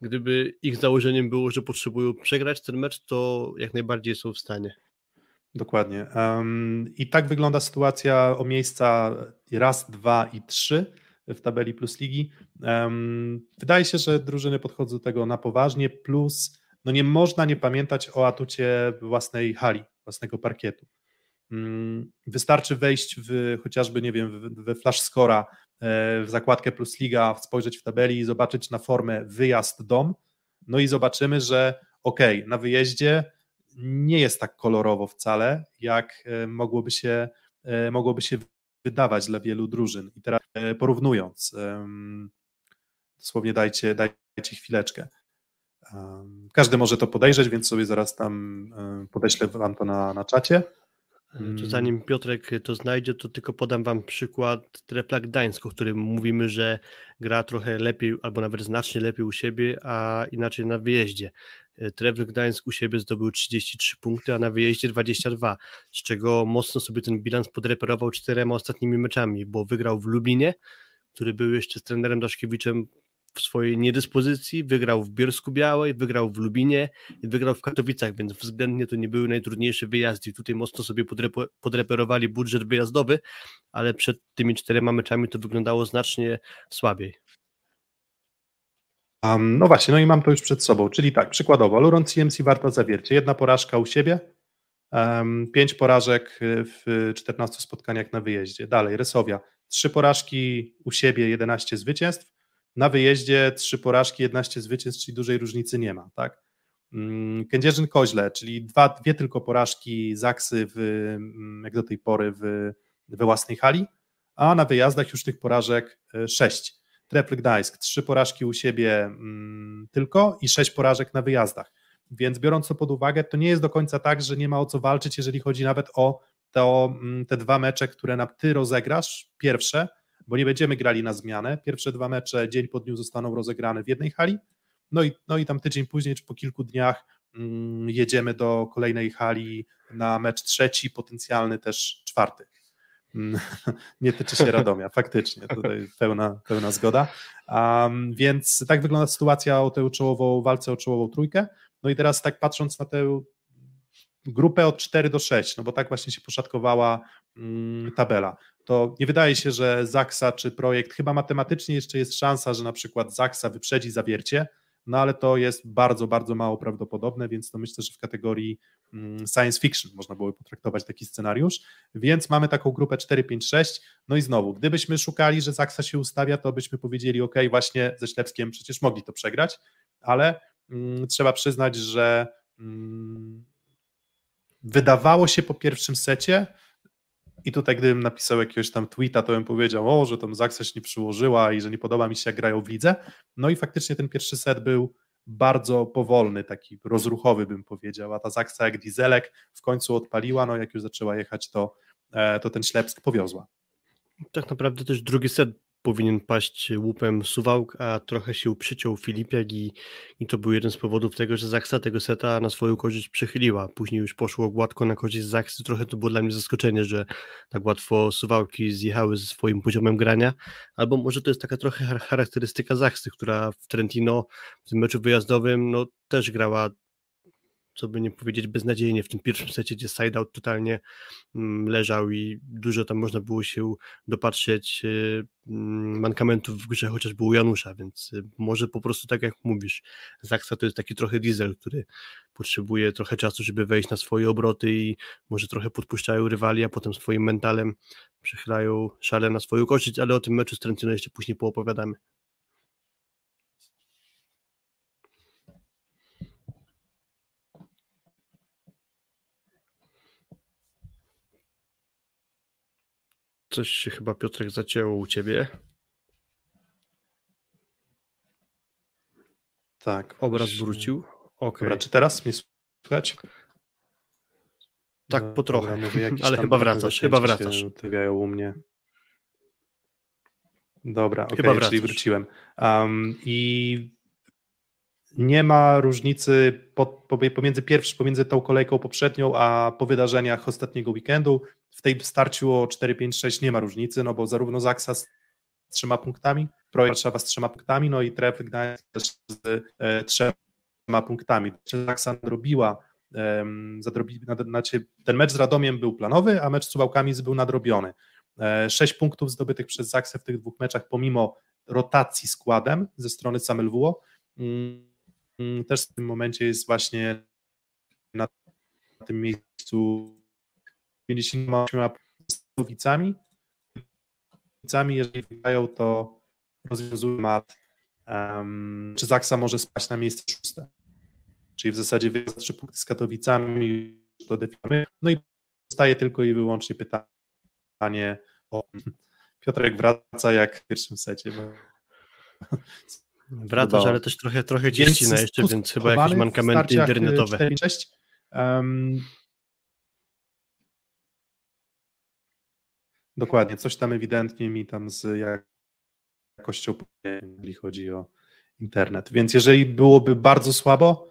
gdyby ich założeniem było, że potrzebują przegrać ten mecz, to jak najbardziej są w stanie. Dokładnie. Um, I tak wygląda sytuacja o miejsca raz, dwa i trzy w tabeli plus ligi. Um, wydaje się, że drużyny podchodzą do tego na poważnie, plus no nie można nie pamiętać o atucie własnej hali, własnego parkietu. Mm, wystarczy wejść w chociażby, nie wiem, we Flash Scora, e, w zakładkę Plus Liga, spojrzeć w tabeli i zobaczyć na formę wyjazd-dom, no i zobaczymy, że ok, na wyjeździe nie jest tak kolorowo wcale, jak e, mogłoby się, e, mogłoby się wydawać dla wielu drużyn. I teraz porównując, dosłownie dajcie, dajcie chwileczkę. Każdy może to podejrzeć, więc sobie zaraz tam podeślę wam to na, na czacie. To mm. zanim Piotrek to znajdzie, to tylko podam Wam przykład Trepla Gdańsk, o którym mówimy, że gra trochę lepiej, albo nawet znacznie lepiej u siebie, a inaczej na wyjeździe. E, Trepl Gdańsk u siebie zdobył 33 punkty, a na wyjeździe 22, z czego mocno sobie ten bilans podreperował czterema ostatnimi meczami, bo wygrał w Lublinie, który był jeszcze z trenerem Daszkiewiczem w swojej niedyspozycji, wygrał w Bielsku Białej, wygrał w Lubinie i wygrał w Katowicach, więc względnie to nie były najtrudniejsze wyjazdy. Tutaj mocno sobie podreperowali budżet wyjazdowy, ale przed tymi czterema meczami to wyglądało znacznie słabiej. Um, no właśnie, no i mam to już przed sobą, czyli tak, przykładowo, Luron CMC Warta Zawiercie, jedna porażka u siebie, um, pięć porażek w 14 spotkaniach na wyjeździe. Dalej, Resowia, trzy porażki u siebie, 11 zwycięstw, na wyjeździe trzy porażki, 11 zwycięstw, czyli dużej różnicy nie ma, tak? Mm, Kędzierzyn-Koźle, czyli dwa, dwie tylko porażki Zaksy w, mm, jak do tej pory w, we własnej hali, a na wyjazdach już tych porażek e, sześć. Trepl Gdańsk, trzy porażki u siebie mm, tylko i sześć porażek na wyjazdach. Więc biorąc to pod uwagę, to nie jest do końca tak, że nie ma o co walczyć, jeżeli chodzi nawet o to, te dwa mecze, które na ty rozegrasz, pierwsze, bo nie będziemy grali na zmianę. Pierwsze dwa mecze dzień po dniu zostaną rozegrane w jednej hali, no i, no i tam tydzień później, czy po kilku dniach mm, jedziemy do kolejnej hali na mecz trzeci, potencjalny też czwarty. Mm, nie tyczy się Radomia, faktycznie, tutaj pełna, pełna zgoda. Um, więc tak wygląda sytuacja o tę czołową, walce o czołową trójkę. No i teraz tak patrząc na tę grupę od 4 do 6, no bo tak właśnie się poszatkowała mm, tabela. To nie wydaje się, że Zaksa czy projekt, chyba matematycznie jeszcze jest szansa, że na przykład Zaksa wyprzedzi zawiercie, no ale to jest bardzo, bardzo mało prawdopodobne, więc to myślę, że w kategorii mm, science fiction można byłoby potraktować taki scenariusz, więc mamy taką grupę 4, 5, 6, no i znowu, gdybyśmy szukali, że Zaksa się ustawia, to byśmy powiedzieli, ok, właśnie ze Ślepskiem przecież mogli to przegrać, ale mm, trzeba przyznać, że mm, wydawało się po pierwszym secie, i tutaj, gdybym napisał jakiegoś tam tweeta, to bym powiedział, o, że tam Zaksa się nie przyłożyła i że nie podoba mi się, jak grają w lidze. No i faktycznie ten pierwszy set był bardzo powolny, taki rozruchowy, bym powiedział. A ta Zaksa, jak dieselek, w końcu odpaliła, no jak już zaczęła jechać, to, e, to ten Ślepsk powiozła. Tak naprawdę też drugi set powinien paść łupem Suwałk, a trochę się przyciął Filipiak i, i to był jeden z powodów tego, że Zaksa tego seta na swoją korzyść przechyliła. Później już poszło gładko na korzyść Zaksy. Trochę to było dla mnie zaskoczenie, że tak łatwo Suwałki zjechały ze swoim poziomem grania, albo może to jest taka trochę charakterystyka Zaksy, która w Trentino w tym meczu wyjazdowym no, też grała co by nie powiedzieć, beznadziejnie w tym pierwszym secie, gdzie sideout totalnie mm, leżał i dużo tam można było się dopatrzeć y, mm, mankamentów w grze, chociaż był Janusza, więc y, może po prostu tak jak mówisz, Zaksa to jest taki trochę diesel, który potrzebuje trochę czasu, żeby wejść na swoje obroty i może trochę podpuszczają rywali, a potem swoim mentalem przechylają szale na swoją korzyść, ale o tym meczu z Trentino jeszcze później poopowiadamy. Coś się chyba Piotrek zacięło u ciebie. Tak. Obraz wrócił. Okay. Dobra, czy teraz mnie słychać? Tak, No, po trochę, dobra, ale chyba wracasz, chyba wracasz. Tygają u mnie. Dobra, okej, Chyba czyli wracasz. wróciłem. Um, I nie ma różnicy po, po, pomiędzy pierwszy, pomiędzy tą kolejką poprzednią, a po wydarzeniach ostatniego weekendu. W tej starciu o 4-5-6 nie ma różnicy, no bo zarówno Zaksa z trzema punktami, Projekt Warszawa z trzema punktami, no i Trefl Gdańsk z e, trzema punktami. Zaksa nadrobiła, zadrobi, znaczy, ten mecz z Radomiem był planowy, a mecz z Suwałkami był nadrobiony. E, Sześć punktów zdobytych przez Zaksę w tych dwóch meczach, pomimo rotacji składem ze strony Samelwuo. Mm, mm, Też w tym momencie jest właśnie na tym miejscu 58 Katowicami. Katowicami, jeżeli wygrają, to rozwiązują mat. Um, czy Zaksa może spaść na miejsce szóste? Czyli w zasadzie wygra trzy punkty z Katowicami, to definiujemy. No i zostaje tylko i wyłącznie pytanie o Piotrek wraca jak w pierwszym secie. Bo... Wracasz, ale też trochę, trochę ścina jeszcze, więc chyba jakieś mankamenty internetowe. 4-6. Um, dokładnie, coś tam ewidentnie mi tam z jakością, jeżeli chodzi o internet. Więc jeżeli byłoby bardzo słabo,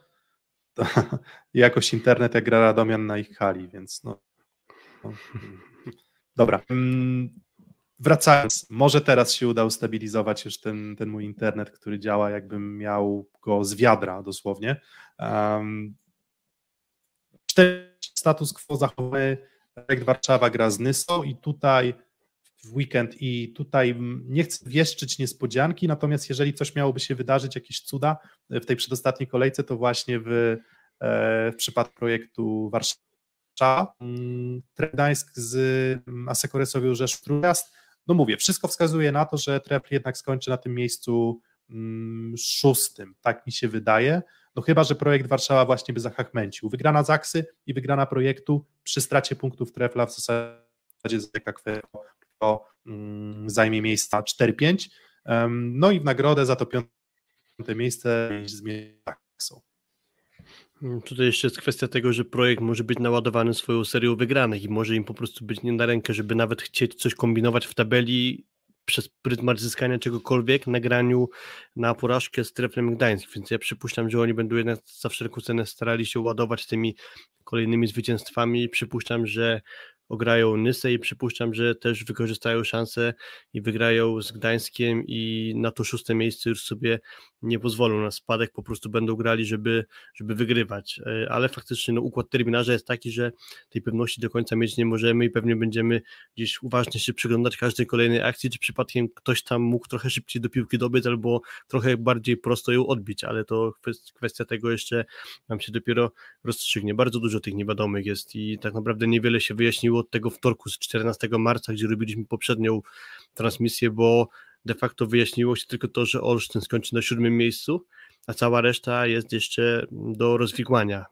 to jakoś internet jak gra Radomian na ich hali, więc no. no. Dobra. Mm, Wracając, może teraz się uda ustabilizować już ten, ten mój internet, który działa, jakbym miał go z wiadra dosłownie. Um, status quo zachowuje projekt Warszawa gra z Nysą i tutaj w weekend i tutaj mm, nie chcę wieszczyć niespodzianki, natomiast jeżeli coś miałoby się wydarzyć, jakieś cuda w tej przedostatniej kolejce, to właśnie w, e, w przypadku projektu Warszawa, mm, Gdańsk z mm, Asekoresowią Rzeszów Trójmiast, no mówię, wszystko wskazuje na to, że Trepl jednak skończy na tym miejscu szóstym, tak mi się wydaje, no chyba, że projekt Warszawa właśnie by zachachmęcił. Wygrana Zaksy i wygrana projektu przy stracie punktów Trefla w zasadzie Zeka to mm, zajmie miejsca 4-5, um, no i w nagrodę za to piąte miejsce z Zaksą. Mm, Tutaj jeszcze jest kwestia tego, że projekt może być naładowany swoją serią wygranych i może im po prostu być nie na rękę, żeby nawet chcieć coś kombinować w tabeli przez pryzmat zyskania czegokolwiek na graniu na porażkę z Treflem Gdańsk, więc ja przypuszczam, że oni będą jednak za wszelką cenę starali się ładować tymi kolejnymi zwycięstwami. Przypuszczam, że ograją Nysę i przypuszczam, że też wykorzystają szansę i wygrają z Gdańskiem i na to szóste miejsce już sobie nie pozwolą na spadek, po prostu będą grali, żeby, żeby wygrywać. E, Ale faktycznie no, układ terminarza jest taki, że tej pewności do końca mieć nie możemy i pewnie będziemy gdzieś uważnie się przyglądać każdej kolejnej akcji, czy przypadkiem ktoś tam mógł trochę szybciej do piłki dobyć albo trochę bardziej prosto ją odbić, ale to kwest- kwestia tego jeszcze nam się dopiero rozstrzygnie. Bardzo dużo tych niewiadomych jest i tak naprawdę niewiele się wyjaśniło od tego wtorku z 14 marca, gdzie robiliśmy poprzednią transmisję, bo de facto wyjaśniło się tylko to, że Olsztyn skończy na siódmym miejscu, a cała reszta jest jeszcze do rozwikłania.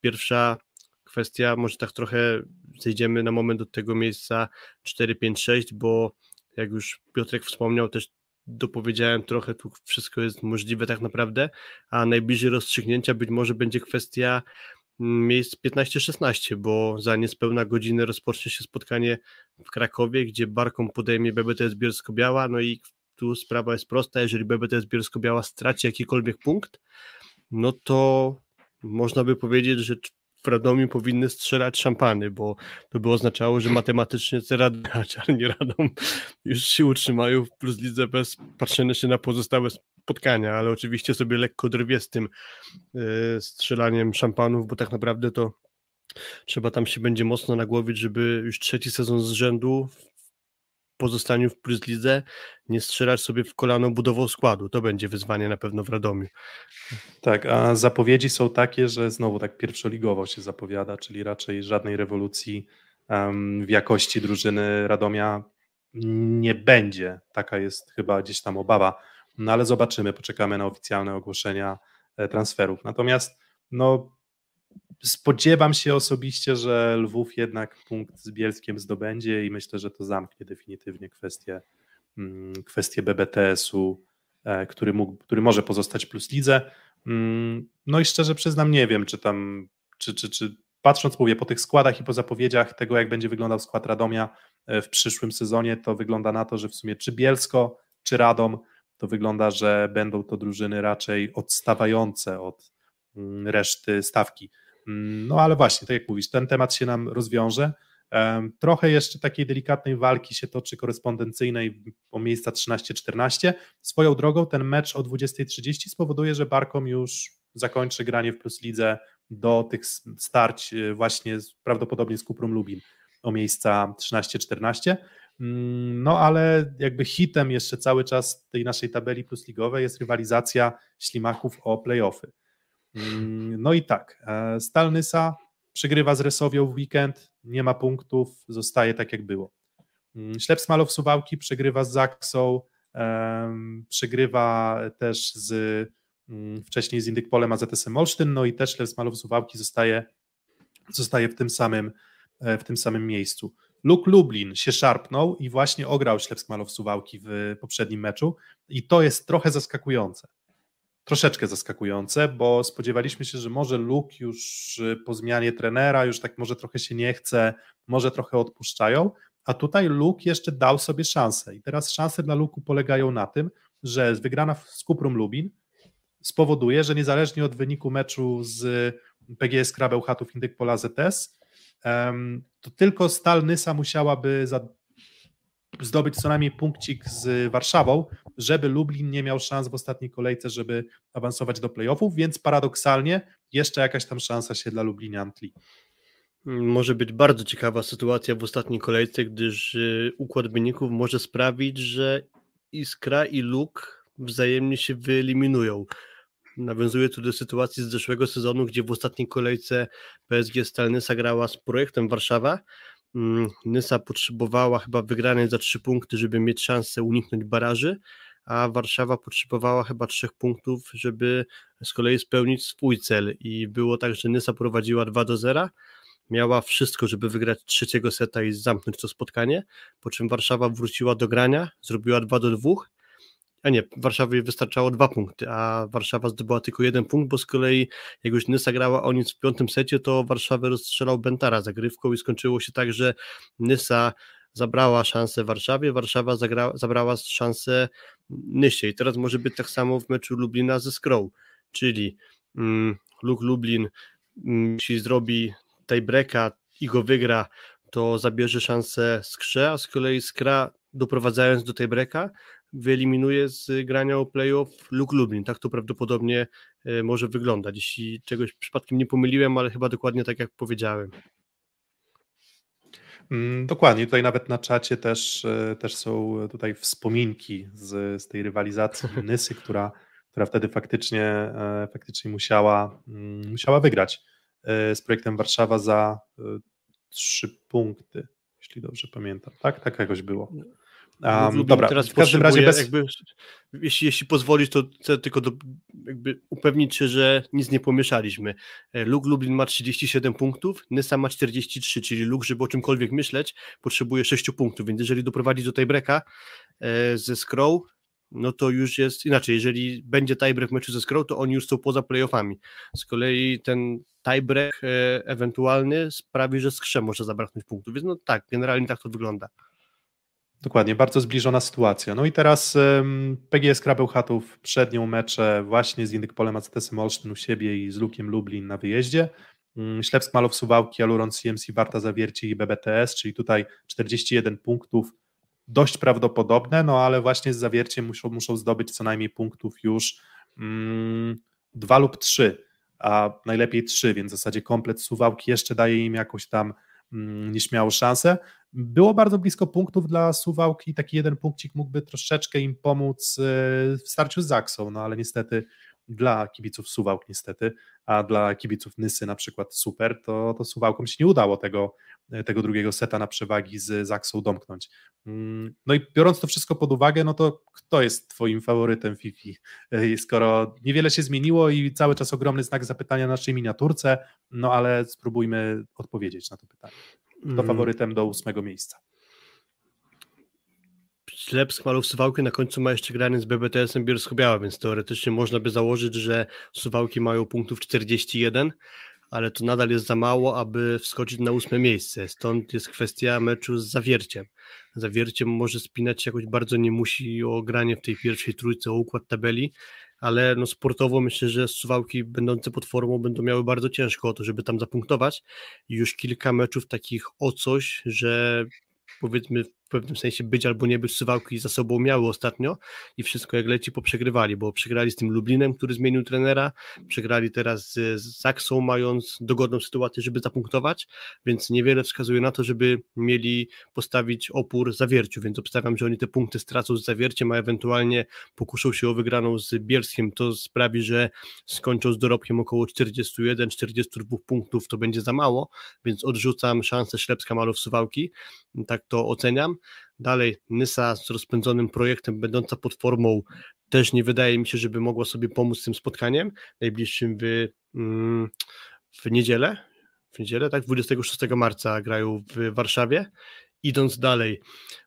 Pierwsza kwestia, może tak trochę zejdziemy na moment do tego miejsca 4-5-6, bo jak już Piotrek wspomniał, też dopowiedziałem trochę, tu wszystko jest możliwe tak naprawdę, a najbliżej rozstrzygnięcia być może będzie kwestia miejsc 15-16, bo za niespełna godzinę rozpocznie się spotkanie w Krakowie, gdzie Barką podejmie BBTS Bielsko-Biała, no i tu sprawa jest prosta, jeżeli BBTS Bielsko-Biała straci jakikolwiek punkt, no to można by powiedzieć, że w Radomiu powinny strzelać szampany, bo to by oznaczało, że matematycznie Cerad, a Czarni Radom już się utrzymają w plus lidze bez patrzenia się na pozostałe spotkania, ale oczywiście sobie lekko drwie z tym yy, strzelaniem szampanów, bo tak naprawdę to trzeba tam się będzie mocno nagłowić, żeby już trzeci sezon z rzędu pozostaniu w Plus Lidze nie strzelać sobie w kolano budową składu. To będzie wyzwanie na pewno w Radomiu. Tak, a zapowiedzi są takie, że znowu tak pierwszoligowo się zapowiada, czyli raczej żadnej rewolucji um, w jakości drużyny Radomia nie będzie. Taka jest chyba gdzieś tam obawa. No ale zobaczymy, poczekamy na oficjalne ogłoszenia e, transferów. Natomiast no, Spodziewam się osobiście, że Lwów jednak punkt z Bielskiem zdobędzie i myślę, że to zamknie definitywnie kwestię, mm, kwestię BBTS-u, e, który, mógł, który może pozostać plus lidze. Mm, no i szczerze przyznam, nie wiem, czy tam, czy, czy, czy patrząc, mówię, po tych składach i po zapowiedziach tego, jak będzie wyglądał skład Radomia e, w przyszłym sezonie, to wygląda na to, że w sumie czy Bielsko, czy Radom, to wygląda, że będą to drużyny raczej odstawające od mm, reszty stawki. Mm, no ale właśnie, tak jak mówisz, ten temat się nam rozwiąże. Trochę jeszcze takiej delikatnej walki się toczy korespondencyjnej o miejsca 13-14. Swoją drogą ten mecz o 20.30 spowoduje, że Barkom już zakończy granie w Plus Lidze do tych starć e, właśnie prawdopodobnie z Kuprum Lubin o miejsca 13-14. Mm, no ale jakby hitem jeszcze cały czas tej naszej tabeli plusligowej jest rywalizacja ślimaków o playoffy. Mm, no i tak, e, Stalnysa przegrywa z Resowią w weekend, nie ma punktów, zostaje tak jak było. Mm, Ślep Smalow Suwałki przegrywa z Zaksą, przegrywa też z wcześniej z Indykpolem AZS-em Olsztyn, no i też Ślep Smalow Suwałki zostaje, zostaje w tym samym e, w tym samym miejscu. Luke Lublin się szarpnął i właśnie ograł Ślep Smalow Suwałki w poprzednim meczu. I to jest trochę zaskakujące. Troszeczkę zaskakujące, bo spodziewaliśmy się, że może Luke już y, po zmianie trenera już tak może trochę się nie chce, może trochę odpuszczają, a tutaj Luke jeszcze dał sobie szansę. I teraz szanse dla Luku polegają na tym, że wygrana z Kuprum Lubin spowoduje, że niezależnie od wyniku meczu z PGS Krabeł Chatów Indyk Pola ZS, to tylko Stal Nysa musiałaby za zdobyć co najmniej punkcik z Warszawą, żeby Lublin nie miał szans w ostatniej kolejce, żeby awansować do playoffów, więc paradoksalnie jeszcze jakaś tam szansa się dla Lublinian tli. Może być bardzo ciekawa sytuacja w ostatniej kolejce, gdyż y, układ wyników może sprawić, że Iskra i Luk wzajemnie się wyeliminują. Nawiązuje tu do sytuacji z zeszłego sezonu, gdzie w ostatniej kolejce PSG Stalnysa grała z projektem Warszawa, Mm, Nysa potrzebowała chyba wygranej za trzy punkty, żeby mieć szansę uniknąć baraży, a Warszawa potrzebowała chyba trzech punktów, żeby z kolei spełnić swój cel. I było tak, że Nysa prowadziła 2 do 0, miała wszystko, żeby wygrać trzeciego seta i zamknąć to spotkanie, po czym Warszawa wróciła do grania, zrobiła 2 do 2 a nie, Warszawie wystarczało dwa punkty, a Warszawa zdobyła tylko jeden punkt, bo z kolei jak już Nysa grała o nic w piątym secie, to Warszawę rozstrzelał Bentara zagrywką i skończyło się tak, że Nysa zabrała szansę Warszawie, Warszawa zagra, zabrała szansę Nysie. I teraz może być tak samo w meczu Lublina ze Skrą, czyli mm, Luke Lublin mm, jeśli zrobi tiebreaka i go wygra, to zabierze szansę Skrze, a z kolei Skra doprowadzając do tiebreaka wyeliminuje z grania o playoff Luke Lublin. Tak to prawdopodobnie e, może wyglądać, jeśli czegoś przypadkiem nie pomyliłem, ale chyba dokładnie tak jak powiedziałem. Mm, dokładnie, tutaj nawet na czacie też, e, też są tutaj wspominki z, z tej rywalizacji Nysy, która, która wtedy faktycznie, e, faktycznie musiała, mm, musiała wygrać z projektem Warszawa za trzy punkty, jeśli dobrze pamiętam. Tak, tak jakoś było. Um, dobra, teraz w każdym razie bez... jakby, jeśli, jeśli pozwolisz, to chcę tylko do, jakby upewnić się, że nic nie pomieszaliśmy. E, Luke Lublin ma 37 punktów, Nysa ma 43, czyli Luke, żeby o czymkolwiek myśleć, potrzebuje 6 punktów, więc jeżeli doprowadzi do tej breka e, ze Scroll, no to już jest inaczej. Jeżeli będzie tiebreak w meczu ze Skrą, to oni już są poza playoffami. Z kolei ten tiebreak e, ewentualny sprawi, że Skrze może zabraknąć punktów. Więc no tak, generalnie tak to wygląda. Dokładnie, bardzo zbliżona sytuacja. No i teraz PGS Krabełchatów przednią mecze właśnie z Indykpolem AZS-em Olsztyn u siebie i z Lukiem Lublin na wyjeździe. Um, Ślepsk Malow Suwałki, Aluron CMC Warta Zawierci i BBTS, czyli tutaj 41 punktów, dość prawdopodobne, no ale właśnie z Zawierciem muszą, muszą zdobyć co najmniej punktów już um, dwa lub trzy, a najlepiej trzy, więc w zasadzie komplet Suwałki jeszcze daje im jakąś tam mm, nieśmiałą szansę. Było bardzo blisko punktów dla Suwałki, taki jeden punkcik mógłby troszeczkę im pomóc e, w starciu z Zaksą, no ale niestety dla kibiców Suwałk niestety, a dla kibiców Nysy na przykład super, to, to Suwałkom się nie udało tego, tego drugiego seta na przewagi z Zaksą domknąć. Mm, no i biorąc to wszystko pod uwagę, no to kto jest twoim faworytem Fifi? E, skoro niewiele się zmieniło i cały czas ogromny znak zapytania na naszej miniaturce, no ale spróbujmy odpowiedzieć na to pytanie. Kto mm. faworytem do ósmego miejsca? Ślepsk Malów Suwałki na końcu ma jeszcze grany z BBTS-em Bielsko-Biała, więc teoretycznie można by założyć, że Suwałki mają punktów 41, ale to nadal jest za mało, aby wskoczyć na ósme miejsce. Stąd jest kwestia meczu z Zawierciem. Zawierciem może spinać się jakoś bardzo nie musi o granie w tej pierwszej trójce, o układ tabeli, ale no sportowo myślę, że Suwałki będące pod formą będą miały bardzo ciężko o to, żeby tam zapunktować. Już kilka meczów takich o coś, że powiedzmy w pewnym sensie być albo nie być Suwałki za sobą miały ostatnio i wszystko jak leci poprzegrywali, bo przegrali z tym Lublinem, który zmienił trenera, przegrali teraz z, Zaksą, mając dogodną sytuację, żeby zapunktować, więc niewiele wskazuje na to, żeby mieli postawić opór zawierciu, więc obstawiam, że oni te punkty stracą z zawierciem, a ewentualnie pokuszą się o wygraną z Bielskiem, to sprawi, że skończą z dorobkiem około 41-42 punktów, to będzie za mało, więc odrzucam szansę Ślepska Malów Suwałki, tak to oceniam. Dalej, Nysa z rozpędzonym projektem, będąca pod formą, też nie wydaje mi się, żeby mogła sobie pomóc z tym spotkaniem najbliższym w, mm, w niedzielę. W niedzielę, tak? 26 marca grają w Warszawie. Idąc dalej,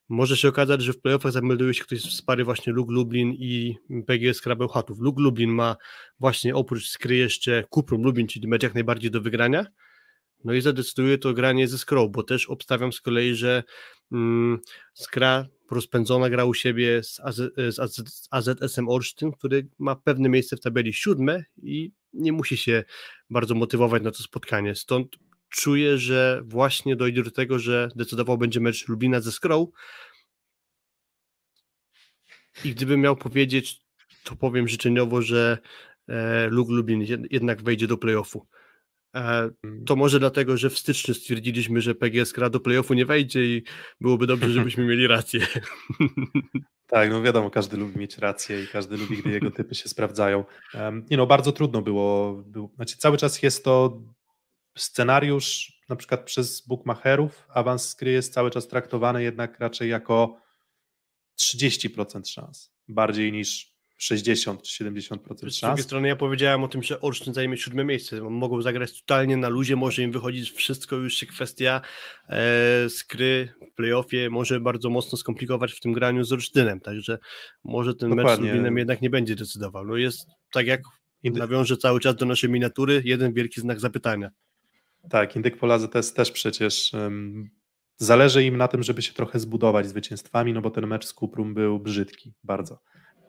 może się okazać, że w playoffach zamelduje się ktoś z pary właśnie Lug Lublin i PGS Krabełchatów. Lug Lublin ma właśnie oprócz skry jeszcze Kuprum Lublin, czyli mecz jak najbardziej do wygrania. No i zadecyduje to granie ze Skrą, bo też obstawiam z kolei, że mm, Skra rozpędzona gra u siebie z, AZ, z, AZ, z AZS-em Olsztyn, który ma pewne miejsce w tabeli siódme i nie musi się bardzo motywować na to spotkanie. Stąd czuję, że właśnie dojdzie do tego, że decydował będzie mecz Lubina ze Skrą. I gdybym miał powiedzieć, to powiem życzeniowo, że e, Lug Lubin jednak wejdzie do playoffu. E, mm. To może dlatego, że w styczniu stwierdziliśmy, że PGS gra do playoffu nie wejdzie i byłoby dobrze, żebyśmy mieli rację. Tak, no wiadomo, każdy lubi mieć rację i każdy lubi, gdy jego typy się sprawdzają. Nie no, bardzo trudno było, było znaczy cały czas jest to scenariusz na przykład przez bookmacherów, awans skry jest cały czas traktowany jednak raczej jako 30% szans, bardziej niż 60 czy 70% szans. Z drugiej strony ja powiedziałem o tym, że Olsztyn zajmie siódme miejsce. Mogą zagrać totalnie na luzie, może im wychodzić wszystko, już się kwestia e, skry w playoffie może bardzo mocno skomplikować w tym graniu z Olsztynem, także może ten Dokładnie. mecz z Lublinem jednak nie będzie decydował. No jest tak jak nawiążę cały czas do naszej miniatury, jeden wielki znak zapytania. Tak, Indyk Polazy też, też przecież um, zależy im na tym, żeby się trochę zbudować zwycięstwami, no bo ten mecz z Kuprum był brzydki, bardzo.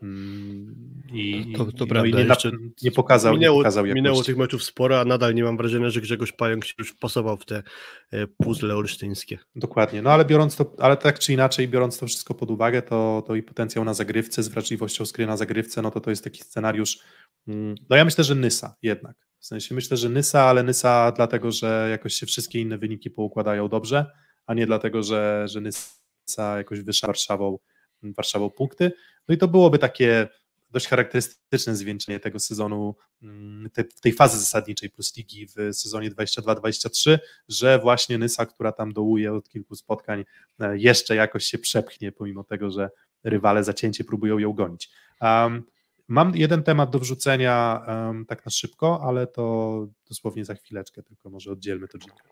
Mm, I, to, to no prawda. I nie, Jeszcze nie pokazał, minęło, nie pokazał minęło tych meczów sporo, a nadal nie mam wrażenia, że Grzegorz Pająk się już pasował w te e, puzzle olsztyńskie. Dokładnie, no ale biorąc to, ale tak czy inaczej, biorąc to wszystko pod uwagę, to, to i potencjał na zagrywce z wrażliwością skry na zagrywce, no to to jest taki scenariusz, mm, no ja myślę, że Nysa jednak. W sensie myślę, że Nysa, ale Nysa dlatego, że jakoś się wszystkie inne wyniki poukładają dobrze, a nie dlatego, że, że Nysa jakoś wyższa Warszawą Warszawą punkty. No i to byłoby takie dość charakterystyczne zwieńczenie tego sezonu, mm, te, tej fazy zasadniczej plus ligi w sezonie 22-23, że właśnie Nysa, która tam dołuje od kilku spotkań, e, jeszcze jakoś się przepchnie, pomimo tego, że rywale zacięcie próbują ją gonić. Um, mam jeden temat do wrzucenia um, tak na szybko, ale to dosłownie za chwileczkę, tylko może oddzielmy to dźwięk.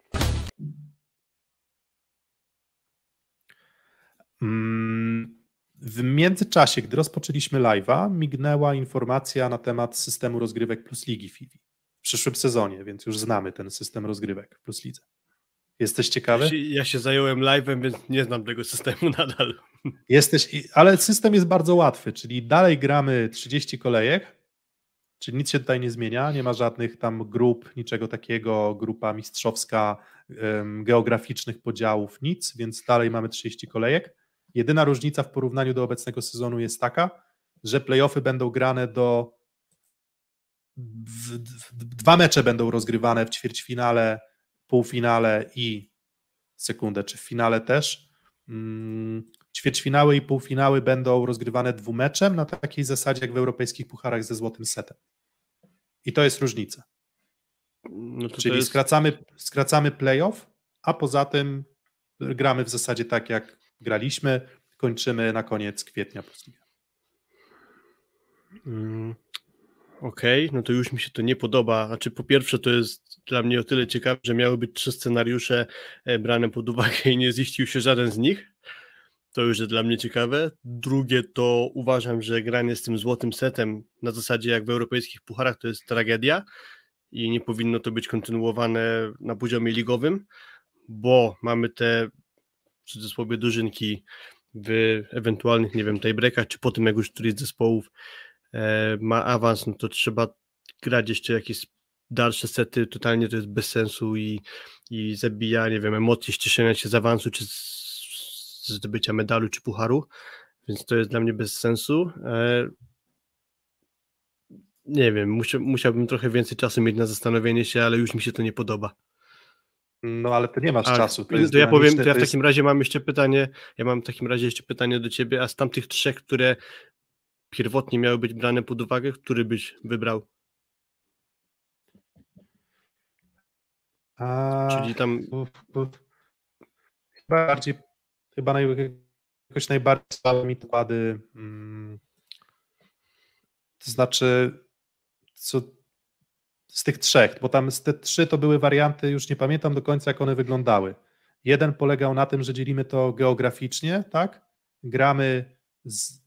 Um, W międzyczasie, gdy rozpoczęliśmy live'a, mignęła informacja na temat systemu rozgrywek plus ligi FIFI w przyszłym sezonie, więc już znamy ten system rozgrywek plus lidze. Jesteś ciekawy? Ja się, ja się zająłem live'em, więc nie znam tego systemu nadal. Jesteś, ale system jest bardzo łatwy, czyli dalej gramy 30 kolejek, czyli nic się tutaj nie zmienia, nie ma żadnych tam grup, niczego takiego, grupa mistrzowska, geograficznych podziałów, nic, więc dalej mamy 30 kolejek. Jedyna różnica w porównaniu do obecnego sezonu jest taka, że playoffy będą grane do. Dwa mecze będą rozgrywane w ćwierćfinale, półfinale i sekundę, czy w finale też. Hmm, ćwierćfinały i półfinały będą rozgrywane dwumeczem na takiej zasadzie jak w europejskich pucharach ze złotym setem. I to jest różnica. No Czyli jest... skracamy, skracamy playoff, a poza tym gramy w zasadzie tak, jak graliśmy, kończymy na koniec kwietnia. Mm, Okej, okay, no to już mi się to nie podoba. Znaczy, po pierwsze, to jest dla mnie o tyle ciekawe, że miały być trzy scenariusze e, brane pod uwagę i nie ziścił się żaden z nich. To już jest dla mnie ciekawe. Drugie to uważam, że granie z tym złotym setem na zasadzie jak w europejskich pucharach to jest tragedia i nie powinno to być kontynuowane na poziomie ligowym, bo mamy te w cudzysłowie dożynki w ewentualnych, nie wiem, tiebreakach, czy po tym jak już któryś z zespołów e, ma awans, no to trzeba grać jeszcze jakieś dalsze sety, totalnie to jest bez sensu i, i zabija, nie wiem, emocje, cieszenia się z awansu, czy z zdobycia medalu czy pucharu, więc to jest dla mnie bez sensu. E, nie wiem, musiałbym trochę więcej czasu mieć na zastanowienie się, ale już mi się to nie podoba. No ale to nie masz a, czasu. To, to ja powiem, to ja w takim razie mam jeszcze pytanie, ja mam w takim razie jeszcze pytanie do ciebie, a z tamtych trzech, które pierwotnie miały być brane pod uwagę, który byś wybrał? A, Czyli tam... Chyba bardziej chyba naj, jakoś najbardziej słabe mi układy. Hmm, to znaczy, co z tych trzech, bo tam z te trzy to były warianty, już nie pamiętam do końca, jak one wyglądały. Jeden polegał na tym, że dzielimy to geograficznie, tak? Gramy z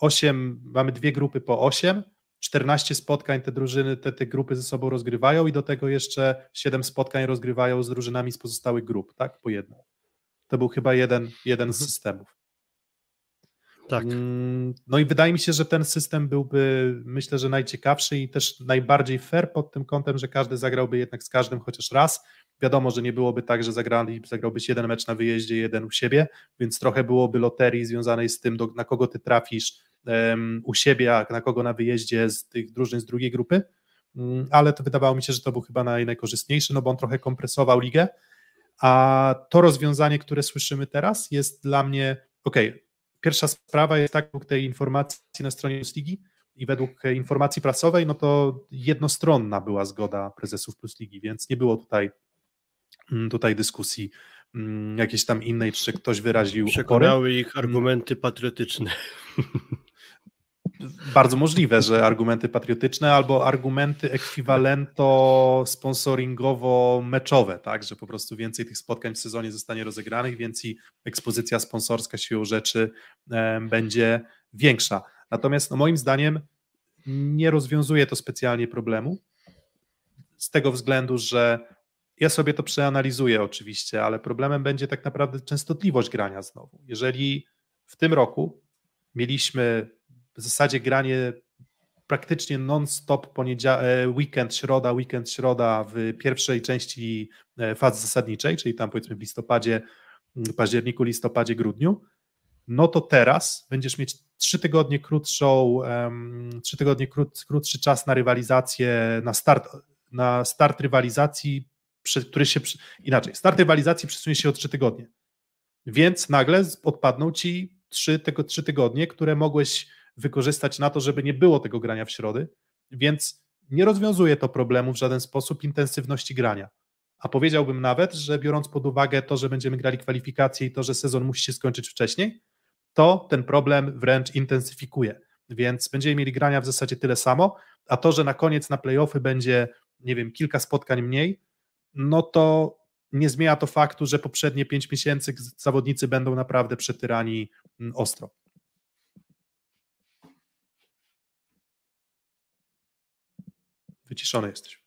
osiem, mamy dwie grupy po osiem, 14 spotkań te drużyny, te, te grupy ze sobą rozgrywają i do tego jeszcze 7 spotkań rozgrywają z drużynami z pozostałych grup, tak? Po jedno. To był chyba jeden, jeden z mhm. systemów. Tak. Mm, no i wydaje mi się, że ten system byłby, myślę, że najciekawszy i też najbardziej fair pod tym kątem, że każdy zagrałby jednak z każdym chociaż raz. Wiadomo, że nie byłoby tak, że zagrali, zagrałbyś jeden mecz na wyjeździe, jeden u siebie, więc trochę byłoby loterii związanej z tym, do, na kogo ty trafisz um, u siebie, a na kogo na wyjeździe z tych drużyn z drugiej grupy. Um, ale to wydawało mi się, że to był chyba naj, najkorzystniejszy, no bo on trochę kompresował ligę a to rozwiązanie, które słyszymy teraz, jest dla mnie ok. Pierwsza sprawa jest tak, według tej informacji na stronie Plusligi i według informacji prasowej, no to jednostronna była zgoda prezesów Plusligi, więc nie było tutaj, mm, tutaj dyskusji mm, jakiejś tam innej, czy ktoś wyraził Przekonały opory. ich argumenty patriotyczne. Bardzo możliwe, że argumenty patriotyczne albo argumenty ekwiwalento sponsoringowo-meczowe, tak, że po prostu więcej tych spotkań w sezonie zostanie rozegranych, więc i ekspozycja sponsorska siłą rzeczy e, będzie większa. Natomiast no, moim zdaniem nie rozwiązuje to specjalnie problemu, z tego względu, że ja sobie to przeanalizuję oczywiście, ale problemem będzie tak naprawdę częstotliwość grania znowu. Jeżeli w tym roku mieliśmy w zasadzie granie praktycznie non-stop e, weekend, środa, weekend, środa w pierwszej części e, fazy zasadniczej, czyli tam powiedzmy w listopadzie, październiku, listopadzie, grudniu, no to teraz będziesz mieć trzy tygodnie krótszą, trzy tygodnie krót, krótszy czas na rywalizację, na start, na start rywalizacji, który się, inaczej, start rywalizacji przesunie się o trzy tygodnie, więc nagle odpadną ci trzy tygodnie, które mogłeś wykorzystać na to, żeby nie było tego grania w środy, więc nie rozwiązuje to problemu w żaden sposób intensywności grania. A powiedziałbym nawet, że biorąc pod uwagę to, że będziemy grali kwalifikacje i to, że sezon musi się skończyć wcześniej, to ten problem wręcz intensyfikuje. Więc będziemy mieli grania w zasadzie tyle samo, a to, że na koniec na playoffy będzie, nie wiem, kilka spotkań mniej, no to nie zmienia to faktu, że poprzednie pięć miesięcy zawodnicy będą naprawdę przetyrani mm, ostro. Wyciszony jesteś.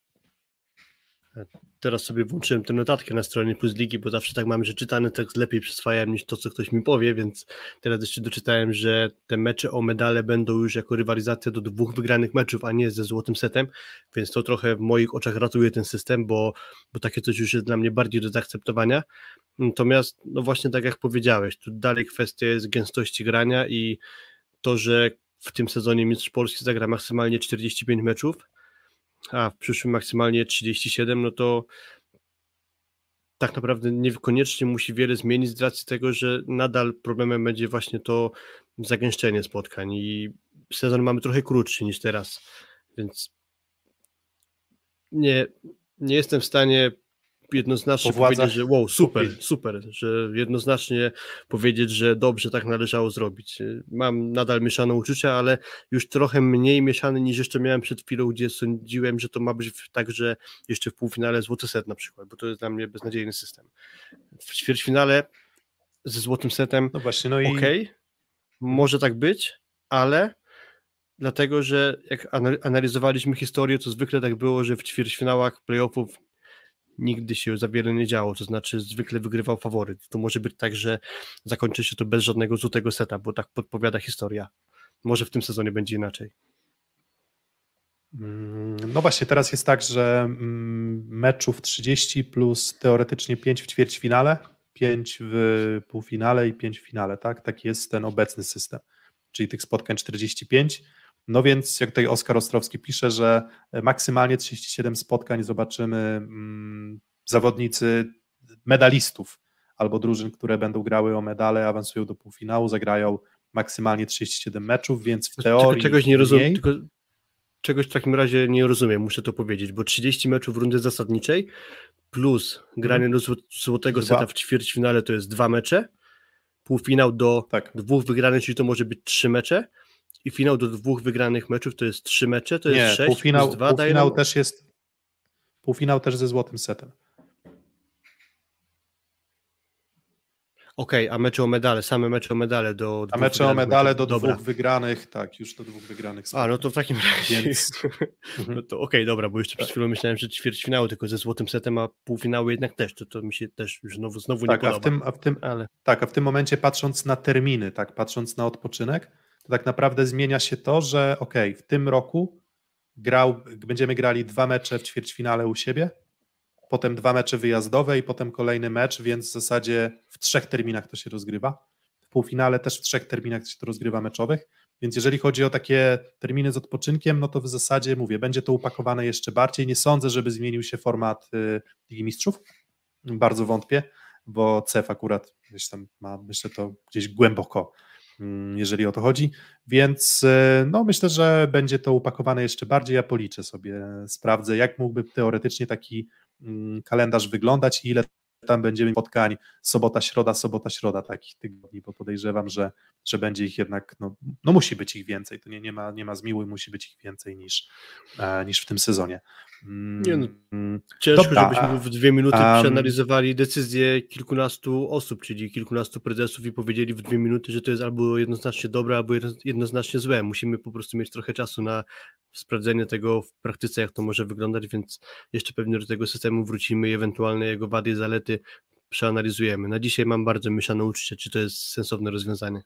Teraz sobie włączyłem tę notatkę na stronie Plus Ligi, bo zawsze tak mamy, że czytany tekst lepiej przyswajam niż to, co ktoś mi powie, więc teraz jeszcze doczytałem, że te mecze o medale będą już jako rywalizacja do dwóch wygranych meczów, a nie ze złotym setem, więc to trochę w moich oczach ratuje ten system, bo, bo takie coś już jest dla mnie bardziej do zaakceptowania. Natomiast, no właśnie tak jak powiedziałeś, tu dalej kwestia jest gęstości grania i to, że w tym sezonie Mistrz Polski zagra maksymalnie 45 meczów, a w przyszłym maksymalnie 37, no to tak naprawdę niekoniecznie musi wiele zmienić z racji tego, że nadal problemem będzie właśnie to zagęszczenie spotkań i sezon mamy trochę krótszy niż teraz, więc nie, nie jestem w stanie jednoznacznie powiedzieć, że wow, super, super, że jednoznacznie powiedzieć, że dobrze tak należało zrobić. Mam nadal mieszane uczucia, ale już trochę mniej mieszane niż jeszcze miałem przed chwilą, gdzie sądziłem, że to ma być tak, że jeszcze w półfinale złoty set na przykład, bo to jest dla mnie beznadziejny system. W ćwierćfinale ze złotym setem no właśnie, no i... okej, okay, może tak być, ale dlatego, że jak analizowaliśmy historię, to zwykle tak było, że w ćwierćfinałach playoffów nigdy się za wiele nie działo, to znaczy zwykle wygrywał faworyt. To może być tak, że zakończy się to bez żadnego złotego seta, bo tak podpowiada historia. Może w tym sezonie będzie inaczej. Mm, no właśnie, teraz jest tak, że mm, meczów 30 plus teoretycznie 5 w ćwierćfinale, 5 w półfinale i 5 w finale, tak? Taki jest ten obecny system. Czyli tych spotkań 45 no więc, jak tutaj Oskar Ostrowski pisze, że maksymalnie 37 spotkań zobaczymy mm, zawodnicy medalistów albo drużyn, które będą grały o medale, awansują do półfinału, zagrają maksymalnie 37 meczów, więc w teorii. Tylko czegoś nie rozumiem. Tylko czegoś w takim razie nie rozumiem, muszę to powiedzieć, bo 30 meczów w rundzie zasadniczej plus granie do złotego dwa. seta w ćwierćfinale to jest dwa mecze, półfinał do tak. dwóch wygranych, czyli to może być trzy mecze i finał do dwóch wygranych meczów to jest trzy mecze, to Nie, jest sześć półfinał, plus dwa półfinał też jest półfinał też ze złotym setem. Okej, okay, a mecze o medale, same mecze o medale do A mecze o medale do dobra. dwóch wygranych, tak, już do dwóch wygranych. A, no to w takim razie. Więc... no to okej, okay, dobra, bo jeszcze przed chwilą myślałem, że ćwierćfinały tylko ze złotym setem, a półfinały jednak też, to, to mi się też już znowu, znowu tak, nie podoba. A w tym, a w tym, ale... Tak, a w tym momencie patrząc na terminy, tak, patrząc na odpoczynek, to tak naprawdę zmienia się to, że ok, w tym roku grał, będziemy grali dwa mecze w ćwierćfinale u siebie, potem dwa mecze wyjazdowe i potem kolejny mecz, więc w zasadzie w trzech terminach to się rozgrywa. W półfinale też w trzech terminach się to rozgrywa meczowych, więc jeżeli chodzi o takie terminy z odpoczynkiem, no to w zasadzie mówię, będzie to upakowane jeszcze bardziej. Nie sądzę, żeby zmienił się format y, Ligi Mistrzów. Bardzo wątpię, bo CEF akurat gdzieś tam ma, myślę, to gdzieś głęboko jeżeli o to chodzi. Więc e, no, myślę, że będzie to upakowane jeszcze bardziej. Ja policzę sobie, sprawdzę, jak mógłby teoretycznie taki mm, kalendarz wyglądać i ile tam będziemy spotkań sobota, środa, sobota, środa takich tygodni, bo podejrzewam, że, że będzie ich jednak, no, no musi być ich więcej, to nie, nie, ma, nie ma zmiłuj, musi być ich więcej niż, e, niż w tym sezonie. Nie no, mm, ciężko, Dobra, żebyśmy w dwie minuty um, przeanalizowali decyzję kilkunastu osób, czyli kilkunastu prezesów i powiedzieli w dwie minuty, że to jest albo jednoznacznie dobre, albo jednoznacznie złe. Musimy po prostu mieć trochę czasu na sprawdzenie tego w praktyce, jak to może wyglądać, więc jeszcze pewnie do tego systemu wrócimy i ewentualne jego wady i zalety przeanalizujemy. Na dzisiaj mam bardzo mieszane uczucie, czy to jest sensowne rozwiązanie.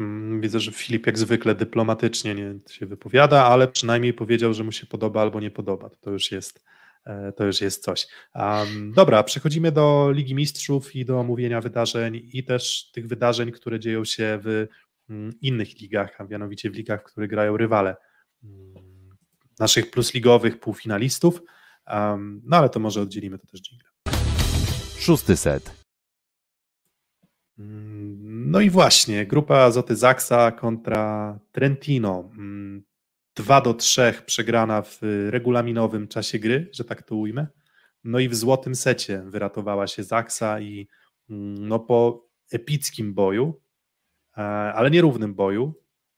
Mm, widzę, że Filip jak zwykle dyplomatycznie nie się wypowiada, ale przynajmniej powiedział, że mu się podoba albo nie podoba. To już jest, e, to już jest coś. Um, dobra, przechodzimy do Ligi Mistrzów i do omówienia wydarzeń i też tych wydarzeń, które dzieją się w mm, innych ligach, a mianowicie w ligach, w których grają rywale mm, naszych plusligowych półfinalistów. Um, no ale to może oddzielimy to też dżinglem. Szósty set. No i właśnie, grupa Azoty Zaksa kontra Trentino. 2 mm, do 3 przegrana w regulaminowym czasie gry, że tak to ujmę. No i w złotym secie wyratowała się Zaksa i mm, no po epickim boju, e, ale nierównym boju,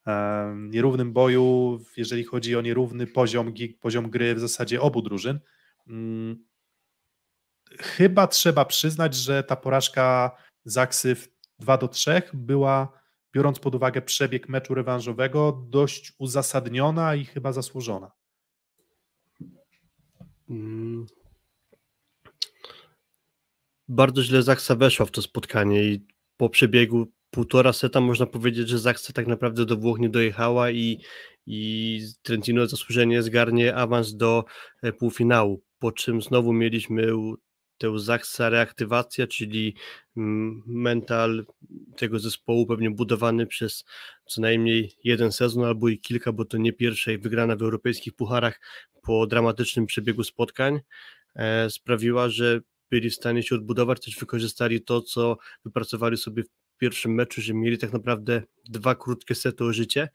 e, nierównym boju, jeżeli chodzi o nierówny poziom, poziom gry w zasadzie obu drużyn, mm, chyba trzeba przyznać, że ta porażka Zaksy w 2 do 3 była biorąc pod uwagę przebieg meczu rewanżowego, dość uzasadniona i chyba zasłużona. Mm. Bardzo źle Zaksa weszła w to spotkanie i po przebiegu półtora seta można powiedzieć, że Zaksa tak naprawdę do Włoch nie dojechała i, i Trentino zasłużenie zgarnie awans do e, półfinału, po czym znowu mieliśmy tę Zaksa reaktywacja, czyli mm, mental tego zespołu pewnie budowany przez co najmniej jeden sezon albo i kilka, bo to nie pierwsza wygrana w europejskich pucharach po dramatycznym przebiegu spotkań e, sprawiła, że byli w stanie się odbudować, też wykorzystali to, co wypracowali sobie w pierwszym meczu, że mieli tak naprawdę dwa krótkie sety o życie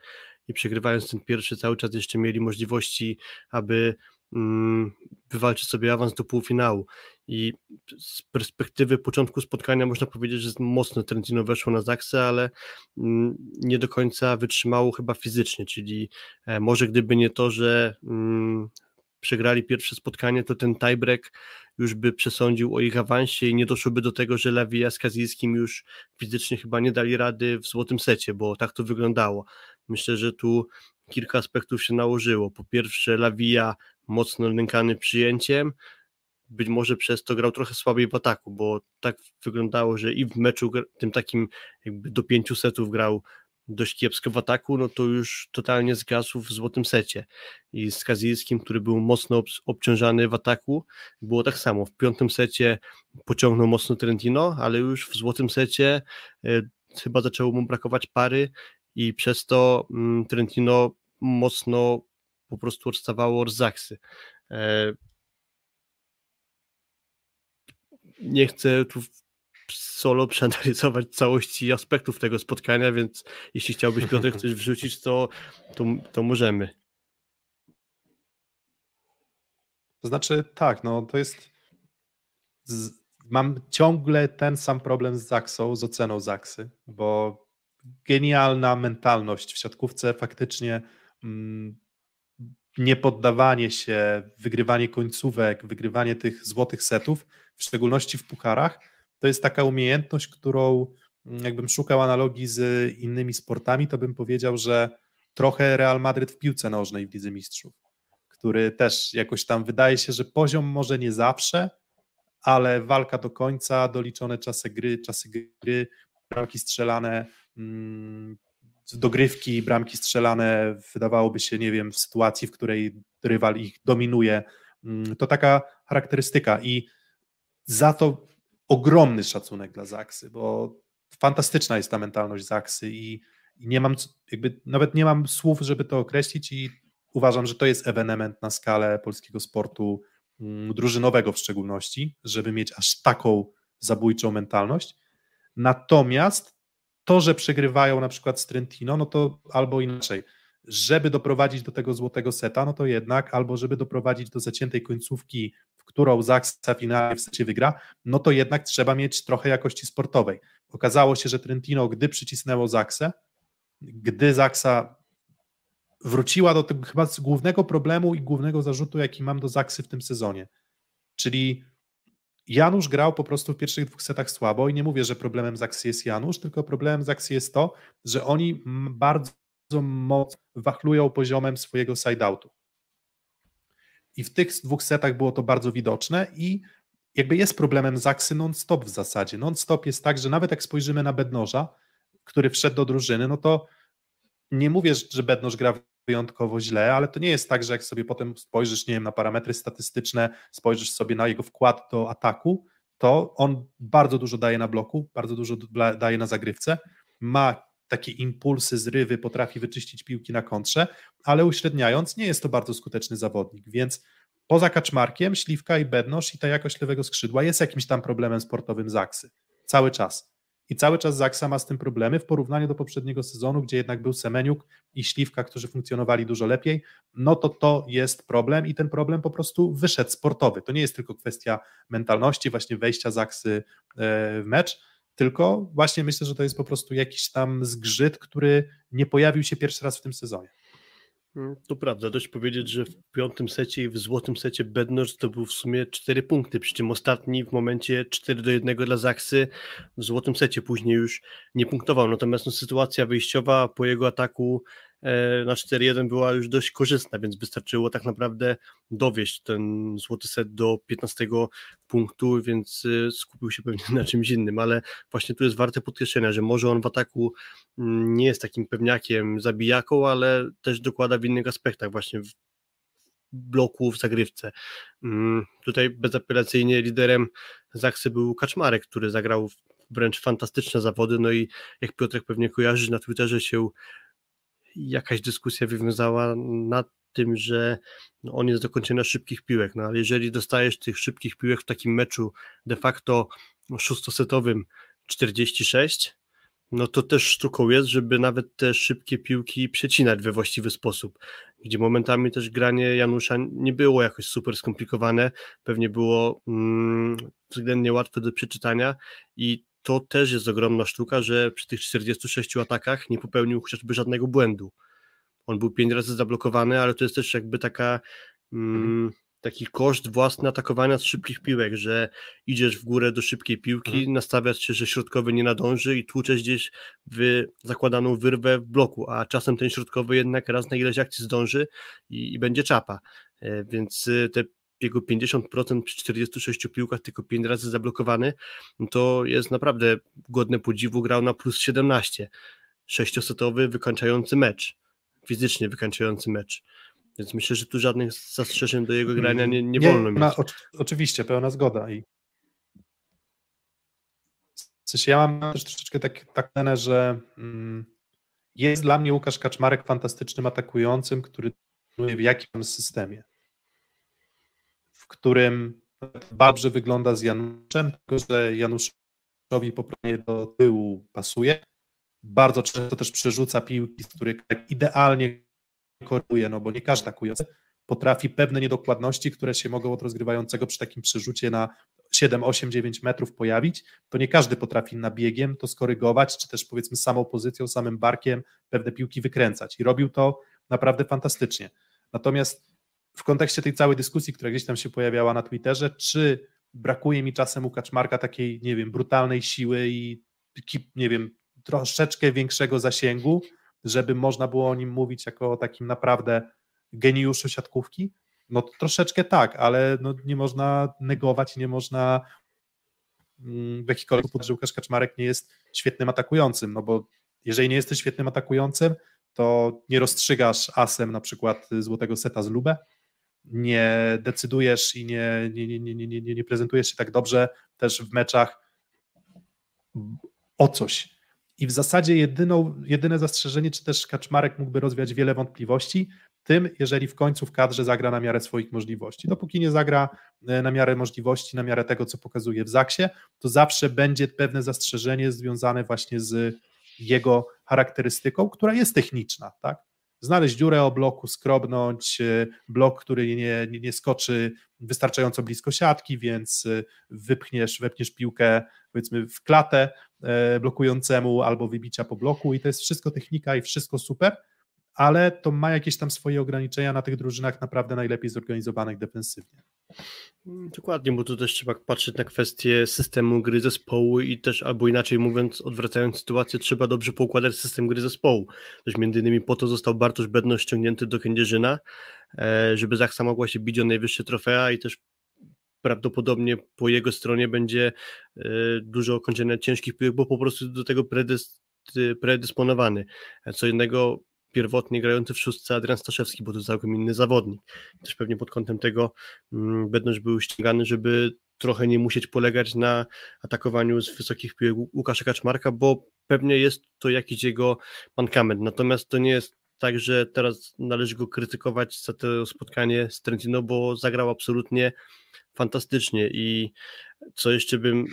i przegrywając ten pierwszy cały czas jeszcze mieli możliwości, aby mm, wywalczyć sobie awans do półfinału. I z perspektywy początku spotkania można powiedzieć, że mocno Trentino weszło na Zaksę, ale mm, nie do końca wytrzymało chyba fizycznie, czyli e, może gdyby nie to, że mm, przegrali pierwsze spotkanie, to ten tiebreak już by przesądził o ich awansie i nie doszłoby do tego, że Lewija z Kazijskim już fizycznie chyba nie dali rady w złotym secie, bo tak to wyglądało. Myślę, że tu kilka aspektów się nałożyło. Po pierwsze, Lawija mocno nękany przyjęciem, być może przez to grał trochę słabiej w ataku, bo tak wyglądało, że i w meczu tym takim jakby do pięciu setów grał dość kiepsko w ataku, no to już totalnie zgasł w złotym secie. I z Kazilskim, który był mocno obciążany w ataku, było tak samo. W piątym secie pociągnął mocno Trentino, ale już w złotym secie y, chyba zaczęło mu brakować pary i przez to y, Trentino mocno po prostu odstawało od Zaksy. E, nie chcę tu solo przeanalizować całości aspektów tego spotkania, więc jeśli chciałbyś Piotr coś wrzucić, to, to, to możemy. To znaczy tak, no to jest z, mam ciągle ten sam problem z Zaksą, z oceną Zaksy, bo genialna mentalność w siatkówce faktycznie mm, niepoddawanie się, wygrywanie końcówek, wygrywanie tych złotych setów, w szczególności w pucharach, to jest taka umiejętność, którą mm, jakbym szukał analogii z innymi sportami, to bym powiedział, że trochę Real Madryt w piłce nożnej w Lidze Mistrzów, który też jakoś tam wydaje się, że poziom może nie zawsze, ale walka do końca, doliczone czasy gry, czasy gry, bramki strzelane, mm, dogrywki, bramki strzelane, wydawałoby się, nie wiem, w sytuacji, w której rywal ich dominuje, mm, to taka charakterystyka i za to ogromny szacunek dla Zaksy, bo fantastyczna jest ta mentalność Zaksy i, nie mam, jakby nawet nie mam słów, żeby to określić i uważam, że to jest ewenement na skalę polskiego sportu mm, drużynowego w szczególności, żeby mieć aż taką zabójczą mentalność. Natomiast to, że przegrywają na przykład z Trentino, no to albo inaczej, żeby doprowadzić do tego złotego seta, no to jednak, albo żeby doprowadzić do zaciętej końcówki którą Zaksa finalnie w secie wygra, no to jednak trzeba mieć trochę jakości sportowej. Okazało się, że Trentino, gdy przycisnęło Zaksę, gdy Zaksa wróciła do tego chyba głównego problemu i głównego zarzutu, jaki mam do Zaksy w tym sezonie, czyli Janusz grał po prostu w pierwszych dwóch setach słabo i nie mówię, że problemem Zaksy jest Janusz, tylko problemem Zaksy jest to, że oni bardzo mocno wachlują poziomem swojego side-outu. I w tych dwóch setach było to bardzo widoczne i jakby jest problemem Zaksy non-stop w zasadzie. Non-stop jest tak, że nawet jak spojrzymy na Bednoża, który wszedł do drużyny, no to nie mówię, że Bednoż gra wyjątkowo źle, ale to nie jest tak, że jak sobie potem spojrzysz, nie wiem, na parametry statystyczne, spojrzysz sobie na jego wkład do ataku, to on bardzo dużo daje na bloku, bardzo dużo daje na zagrywce, ma takie impulsy, zrywy, potrafi wyczyścić piłki na kontrze, ale uśredniając nie jest to bardzo skuteczny zawodnik, więc poza Kaczmarkiem, Śliwka i Bednosz i ta jakość lewego skrzydła jest jakimś tam problemem sportowym Zaksy. Cały czas. I cały czas Zaksa ma z tym problemy w porównaniu do poprzedniego sezonu, gdzie jednak był Semeniuk i Śliwka, którzy funkcjonowali dużo lepiej, no to to jest problem i ten problem po prostu wyszedł sportowy. To nie jest tylko kwestia mentalności, właśnie wejścia Zaksy e, w mecz, tylko właśnie myślę, że to jest po prostu jakiś tam zgrzyt, który nie pojawił się pierwszy raz w tym sezonie. Mm, to prawda, dość powiedzieć, że w piątym secie i w złotym secie Bednosz to był w sumie 4 punkty, przy czym ostatni w momencie 4 do 1 dla Zaksy w złotym secie później już nie punktował, natomiast no, sytuacja wyjściowa po jego ataku na 4-1 była już dość korzystna, więc wystarczyło tak naprawdę dowieść ten złoty set do 15 punktu, więc e, skupił się pewnie na czymś innym, ale właśnie tu jest warte podkreślenia, że może on w ataku mm, nie jest takim pewniakiem, zabijaką, ale też dokłada w innych aspektach, właśnie w bloku w zagrywce. Mm, tutaj bezapelacyjnie liderem Zaksy był Kaczmarek, który zagrał wręcz fantastyczne zawody, no i jak Piotrek pewnie kojarzy, na Twitterze się jakaś dyskusja wywiązała na tym, że no, on jest do kończenia szybkich piłek, no ale jeżeli dostajesz tych szybkich piłek w takim meczu de facto szóstosetowym 46, no to też sztuką jest, żeby nawet te szybkie piłki przecinać we właściwy sposób, gdzie momentami też granie Janusza nie było jakoś super skomplikowane, pewnie było mm, względnie łatwe do przeczytania i to też jest ogromna sztuka, że przy tych 46 atakach nie popełnił chociażby żadnego błędu. On był pięć razy zablokowany, ale to jest też jakby taka mm, taki koszt własny atakowania z szybkich piłek, że idziesz w górę do szybkiej piłki, mhm. nastawiasz się, że środkowy nie nadąży i tłuczesz gdzieś w zakładaną wyrwę w bloku, a czasem ten środkowy jednak raz na ileś akcji zdąży i, i będzie czapa. E, więc y, te jego 50% przy 46 piłkach, tylko 5 razy zablokowany, no to jest naprawdę godne podziwu, grał na plus 17. Sześciosetowy, wykańczający mecz, fizycznie wykańczający mecz. Więc myślę, że tu żadnych zastrzeżeń do jego grania nie, nie, nie wolno mieć. oczywiście, pełna zgoda. I w sensie ja mam też troszeczkę tak, tak że mm, jest dla mnie Łukasz Kaczmarek fantastycznym atakującym, który w jakimś systemie w którym dobrze wygląda z Januszem, tylko że Januszowi poprawnie do tyłu pasuje. Bardzo często też przerzuca piłki, z których idealnie koruje, no bo nie każdy atakujący potrafi pewne niedokładności, które się mogą od rozgrywającego przy takim przerzucie na 7, 8, 9 metrów pojawić, to nie każdy potrafi na biegiem to skorygować, czy też powiedzmy samą pozycją, samym barkiem pewne piłki wykręcać i robił to naprawdę fantastycznie. Natomiast w kontekście tej całej dyskusji, która gdzieś tam się pojawiała na Twitterze, czy brakuje mi czasem u Kaczmarka takiej, nie wiem, brutalnej siły i, nie wiem, troszeczkę większego zasięgu, żeby można było o nim mówić jako o takim naprawdę geniuszu siatkówki? No troszeczkę tak, ale no, nie można negować, nie można mm, w jakikolwiek sposób, że Łukasz Kaczmarek nie jest świetnym atakującym, no bo jeżeli nie jesteś świetnym atakującym, to nie rozstrzygasz asem na przykład złotego seta z Lubę, nie decydujesz i nie, nie, nie, nie, nie, nie prezentujesz się tak dobrze też w meczach o coś. I w zasadzie jedyną, jedyne zastrzeżenie, czy też Kaczmarek mógłby rozwiać wiele wątpliwości, tym, jeżeli w końcu w kadrze zagra na miarę swoich możliwości. Dopóki nie zagra e, na miarę możliwości, na miarę tego, co pokazuje w Zaksie, to zawsze będzie pewne zastrzeżenie związane właśnie z jego charakterystyką, która jest techniczna, tak? Znaleźć dziurę o bloku, skrobnąć e, blok, który nie, nie, nie skoczy wystarczająco blisko siatki, więc e, wypchniesz, wepniesz piłkę powiedzmy w klatę e, blokującemu albo wybicia po bloku i to jest wszystko technika i wszystko super, ale to ma jakieś tam swoje ograniczenia na tych drużynach naprawdę najlepiej zorganizowanych defensywnie. Dokładnie, bo tu też trzeba patrzeć na kwestię systemu gry zespołu i też, albo inaczej mówiąc, odwracając sytuację, trzeba dobrze poukładać system gry zespołu. Też między innymi po to został Bartosz Bedno ściągnięty do Kędzierzyna, e, żeby Zachsa mogła się bić o najwyższe trofea i też prawdopodobnie po jego stronie będzie e, dużo kończenia ciężkich piłek, bo po prostu do tego predys predysponowany. Co innego pierwotnie grający w szóstce Adrian Staszewski, bo to całkiem inny zawodnik. Też pewnie pod kątem tego mm, Bednosz był ściągany, żeby trochę nie musieć polegać na atakowaniu z wysokich piłek Łukasza Kaczmarka, bo pewnie jest to jakiś jego mankament. Natomiast to nie jest tak, że teraz należy go krytykować za to spotkanie z Trentino, bo zagrał absolutnie fantastycznie i co jeszcze bym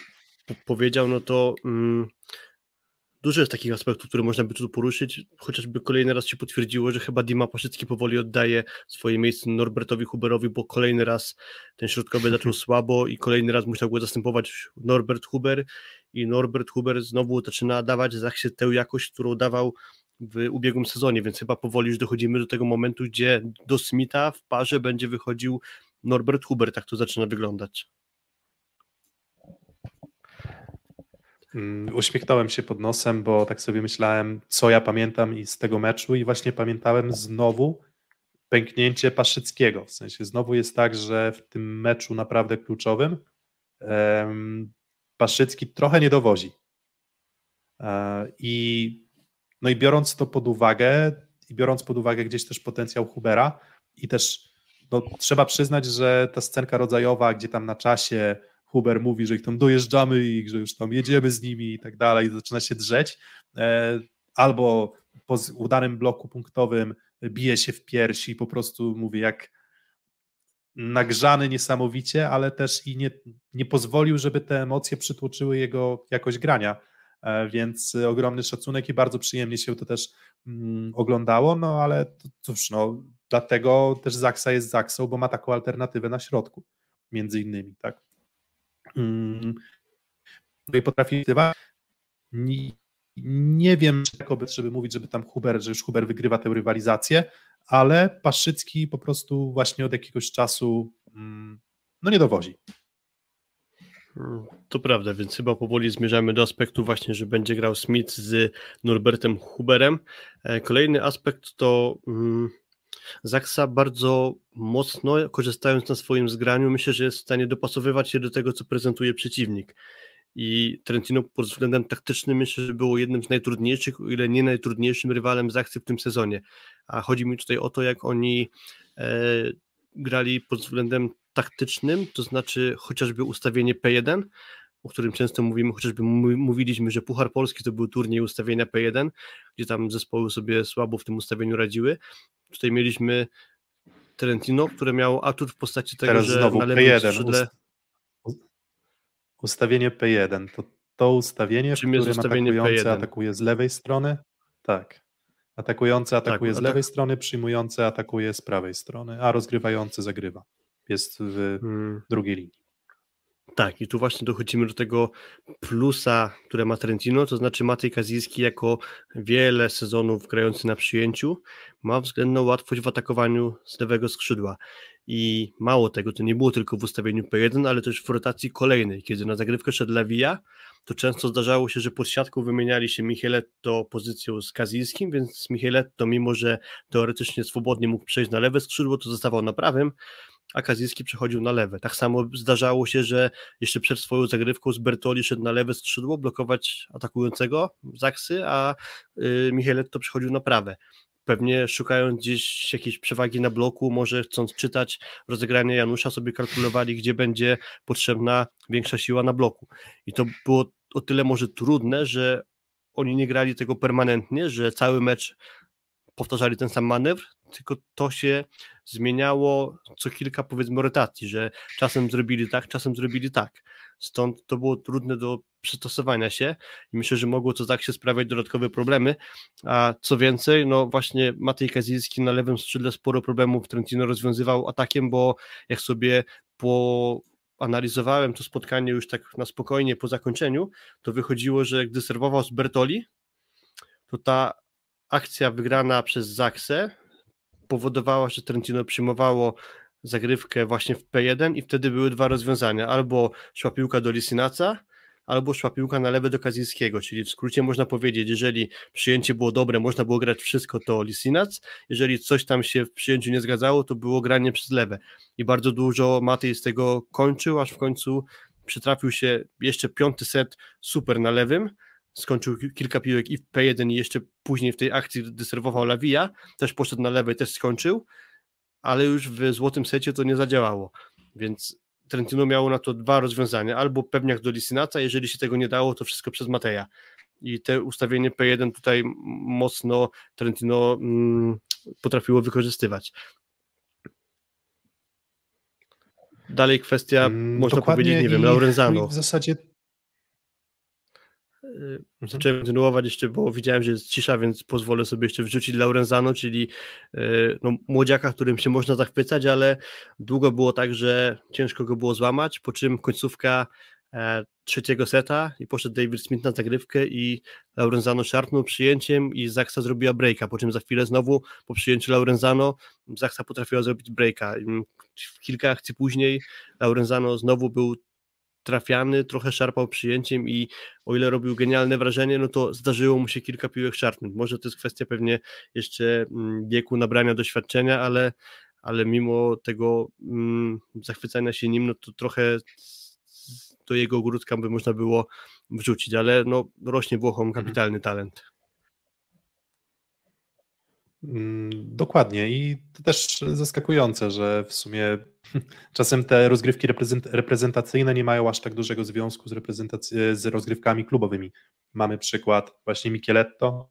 powiedział, no to mm, Dużo jest takich aspektów, które można by tu poruszyć, chociażby kolejny raz się potwierdziło, że chyba Dima Paszycki powoli oddaje swoje miejsce Norbertowi Huberowi, bo kolejny raz ten środkowy zaczął słabo i kolejny raz musiał go zastępować Norbert Huber. I Norbert Huber znowu zaczyna dawać za tę jakość, którą dawał w ubiegłym sezonie, więc chyba powoli już dochodzimy do tego momentu, gdzie do Smitha w parze będzie wychodził Norbert Huber, tak to zaczyna wyglądać. Uśmiechnąłem się pod nosem, bo tak sobie myślałem, co ja pamiętam i z tego meczu i właśnie pamiętałem znowu pęknięcie Paszyckiego. W sensie znowu jest tak, że w tym meczu naprawdę kluczowym Paszycki trochę nie dowozi. E, I, no i biorąc to pod uwagę i biorąc pod uwagę gdzieś też potencjał Hubera i też no, trzeba przyznać, że ta scenka rodzajowa, gdzie tam na czasie Huber mówi, że ich tam dojeżdżamy i że już tam jedziemy z nimi i tak dalej, zaczyna się drzeć, e, albo po udanym bloku punktowym bije się w piersi i po prostu mówi jak nagrzany niesamowicie, ale też i nie, nie pozwolił, żeby te emocje przytłoczyły jego jakość grania, e, więc ogromny szacunek i bardzo przyjemnie się to też mm, oglądało, no ale cóż, no, dlatego też Zaksa jest Zaksą, bo ma taką alternatywę na środku, między innymi, tak. Mm. No i potrafi nie, wiem, jakoby, żeby mówić, żeby tam Huber, że już Huber wygrywa tę rywalizację, ale Paszycki po prostu właśnie od jakiegoś czasu mm, no nie dowozi. To prawda, więc chyba powoli zmierzamy do aspektu właśnie, że będzie grał Smith z Norbertem Huberem. E, kolejny aspekt to mm, Zaksa bardzo mocno, korzystając na swoim zgraniu, myślę, że jest w stanie dopasowywać się do tego, co prezentuje przeciwnik. I Trentino pod względem taktycznym myślę, że było jednym z najtrudniejszych, o ile nie najtrudniejszym rywalem Zaksy w tym sezonie. A chodzi mi tutaj o to, jak oni e, grali pod względem taktycznym, to znaczy chociażby ustawienie P1, o którym często mówimy, chociażby mówiliśmy, że Puchar Polski to był turniej ustawienia P1, gdzie tam zespoły sobie słabo w tym ustawieniu radziły. Tutaj mieliśmy Trentino, które miało atut w postaci tego, Teraz że znowu na lewym P1. skrzydle... Ustawienie P1 to to ustawienie, Czym w którym ustawienie atakujący P1? atakuje z lewej strony. Tak. Atakujący atakuje Tak, z atak- lewej strony, przyjmujący atakuje z prawej strony, a rozgrywający zagrywa. Jest w Hmm. drugiej linii. Tak, i tu właśnie dochodzimy do tego plusa, które ma Trentino, to znaczy Matej Kazijski jako wiele sezonów grający na przyjęciu ma względną łatwość w atakowaniu z lewego skrzydła. I mało tego, to nie było tylko w ustawieniu P1, ale też w rotacji kolejnej, kiedy na zagrywkę szedł Lewija, to często zdarzało się, że pod siatką wymieniali się Micheletto pozycją z Kazijskim, więc Micheletto, mimo że teoretycznie swobodnie mógł przejść na lewe skrzydło, to zostawał na prawym, a Kazijski przechodził na lewe. Tak samo zdarzało się, że jeszcze przed swoją zagrywką z Bertoli szedł na lewe skrzydło, blokować atakującego Zaksy, a y, Micheletto przechodził na prawe. Pewnie szukając gdzieś jakiejś przewagi na bloku, może chcąc czytać rozegranie Janusza, sobie kalkulowali, gdzie będzie potrzebna większa siła na bloku. I to było o tyle może trudne, że oni nie grali tego permanentnie, że cały mecz powtarzali ten sam manewr, tylko to się zmieniało co kilka powiedzmy rotacji, że czasem zrobili tak, czasem zrobili tak. Stąd to było trudne do przystosowania się i myślę, że mogło to tak się sprawiać dodatkowe problemy, a co więcej, no właśnie Matej Kazilski na lewym skrzydle sporo problemów Trentino rozwiązywał atakiem, bo jak sobie po analizowałem to spotkanie już tak na spokojnie po zakończeniu, to wychodziło, że gdy serwował z Bertoli, to ta akcja wygrana przez Zaksę powodowała, że Trentino przyjmowało zagrywkę właśnie w P1 i wtedy były dwa rozwiązania, albo szła piłka do Lisinaca, albo szła piłka na lewe do Kazilskiego, czyli w skrócie można powiedzieć, jeżeli przyjęcie było dobre, można było grać wszystko, to Lisinac, jeżeli coś tam się w przyjęciu nie zgadzało, to było granie przez lewe. I bardzo dużo Matej z tego kończył, aż w końcu przytrafił się jeszcze piąty set super na lewym, skończył ki- kilka piłek i w P1 i jeszcze później w tej akcji gdy serwował Lawija, też poszedł na lewej, też skończył, ale już w złotym secie to nie zadziałało, więc Trentino miało na to dwa rozwiązania, albo pewniak do Lisinaca, jeżeli się tego nie dało, to wszystko przez Mateja. I te ustawienie P1 tutaj mocno Trentino mm, potrafiło wykorzystywać. Dalej kwestia, Mm, można powiedzieć, nie wiem, Laurenzano. no W zasadzie Y, Zacząłem kontynuować jeszcze, bo widziałem, że jest cisza, więc pozwolę sobie jeszcze wrzucić Laurenzano, czyli y, no, młodziaka, którym się można zachwycać, ale długo było tak, że ciężko go było złamać, po czym końcówka e, trzeciego seta i poszedł David Smith na zagrywkę i Laurenzano szarpnął przyjęciem i Zaksa zrobiła breaka, po czym za chwilę znowu po przyjęciu Laurenzano Zaksa potrafiła zrobić breaka. Kilka akcji później Laurenzano znowu był trafiany, trochę szarpał przyjęciem i o ile robił genialne wrażenie, no to zdarzyło mu się kilka piłek szarpnąć. Może to jest kwestia pewnie jeszcze mm, wieku, nabrania doświadczenia, ale, ale mimo tego mm, zachwycania się nim, no to trochę do jego ogródka by można było wrzucić, ale no rośnie Włochom mhm. kapitalny talent. Mm, dokładnie i to też zaskakujące, że w sumie czasem te rozgrywki reprezentacyjne nie mają aż tak dużego związku z, z rozgrywkami klubowymi. Mamy przykład właśnie Micheletto,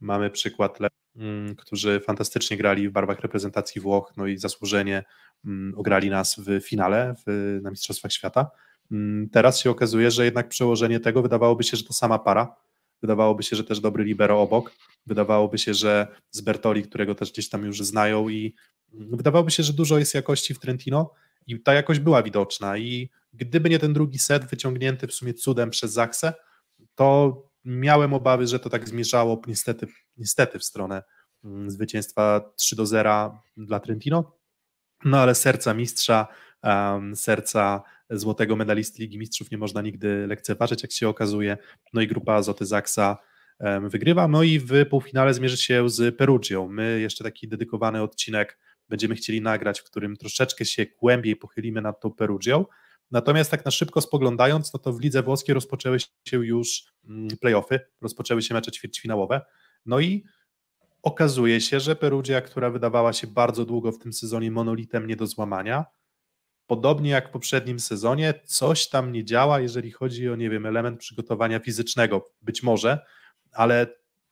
mamy przykład mm, którzy fantastycznie grali w barwach reprezentacji Włoch, no i zasłużenie mm, ograli nas w finale w, na Mistrzostwach Świata. Teraz się okazuje, że jednak przełożenie tego wydawałoby się, że to sama para, wydawałoby się, że też dobry libero obok, Wydawałoby się, że z Bertoli, którego też gdzieś tam już znają i wydawałoby się, że dużo jest jakości w Trentino i ta jakość była widoczna. I gdyby nie ten drugi set wyciągnięty w sumie cudem przez Zaksę, to miałem obawy, że to tak zmierzało niestety, niestety w stronę mm, zwycięstwa 3 do 0 dla Trentino, no ale serca mistrza, um, serca złotego medalisty Ligi Mistrzów nie można nigdy lekceważyć, jak się okazuje, no i grupa Azoty Zaksa wygrywa. No i w półfinale zmierzy się z Perugią. My jeszcze taki dedykowany odcinek będziemy chcieli nagrać, w którym troszeczkę się głębiej pochylimy nad tą Perugią. Natomiast tak na szybko spoglądając, no to w lidze włoskiej rozpoczęły się już mm, playoffy, rozpoczęły się mecze ćwierćfinałowe. No i okazuje się, że Perugia, która wydawała się bardzo długo w tym sezonie monolitem nie do złamania, podobnie jak w poprzednim sezonie, coś tam nie działa, jeżeli chodzi o, nie wiem, element przygotowania fizycznego. Być może, ale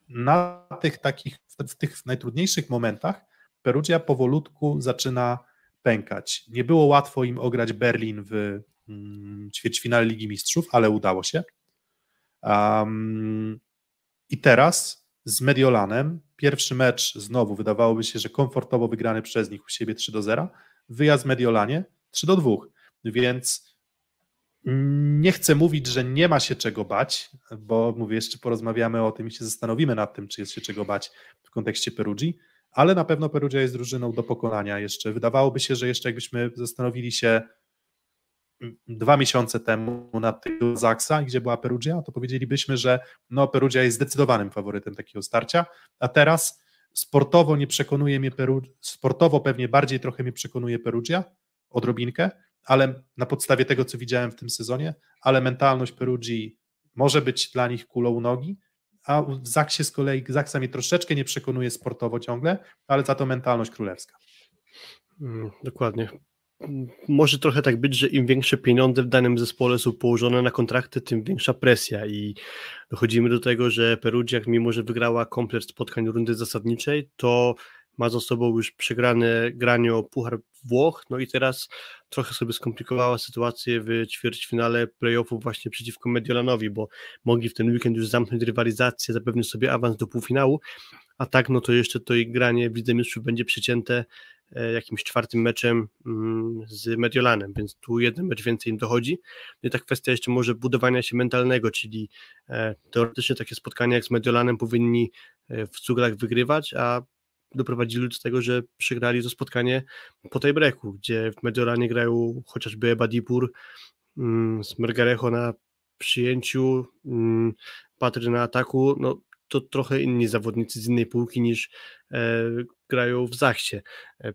na tych takich, w tych najtrudniejszych momentach Perugia powolutku zaczyna pękać. Nie było łatwo im ograć Berlin w mm, ćwierćfinale Ligi Mistrzów, ale udało się. Um, I teraz z Mediolanem, pierwszy mecz znowu wydawałoby się, że komfortowo wygrany przez nich u siebie 3 do 0, wyjazd Mediolanie 3 do 2, więc nie chcę mówić, że nie ma się czego bać, bo mówię, jeszcze porozmawiamy o tym i się zastanowimy nad tym, czy jest się czego bać w kontekście Perugii, ale na pewno Perugia jest drużyną do pokonania jeszcze. Wydawałoby się, że jeszcze jakbyśmy zastanowili się dwa miesiące temu nad tego Zaksa, gdzie była Perugia, to powiedzielibyśmy, że no, Perugia jest zdecydowanym faworytem takiego starcia, a teraz sportowo nie przekonuje mnie Perugia, sportowo pewnie bardziej trochę mnie przekonuje Perugia, odrobinkę, ale na podstawie tego, co widziałem w tym sezonie, ale mentalność Perugii może być dla nich kulą u nogi, a w Zaksie z kolei, Zaksa mnie troszeczkę nie przekonuje sportowo ciągle, ale za to mentalność królewska. Mm, dokładnie. Może trochę tak być, że im większe pieniądze w danym zespole są położone na kontrakty, tym większa presja i dochodzimy do tego, że Perugia, mimo że wygrała komplet spotkań rundy zasadniczej, to ma za sobą już przegrane granie o Puchar Włoch, no i teraz trochę sobie skomplikowała sytuację w ćwierćfinale playoffów właśnie przeciwko Mediolanowi, bo mogli w ten weekend już zamknąć rywalizację, zapewnić sobie awans do półfinału, a tak no to jeszcze to ich granie w Lidze Mistrzów będzie przycięte e, jakimś czwartym meczem mm, z Mediolanem, więc tu jeden mecz więcej im dochodzi. No I ta kwestia jeszcze może budowania się mentalnego, czyli e, teoretycznie takie spotkania jak z Mediolanem powinni e, w cuglach wygrywać, a doprowadzili do tego, że przegrali to spotkanie po tej breaku, gdzie w Mediolanie grają chociażby Ebadipur, mm, z Mergarejo na przyjęciu, mm, Patry na ataku, no to trochę inni zawodnicy z innej półki niż e, grają w Zachcie. E,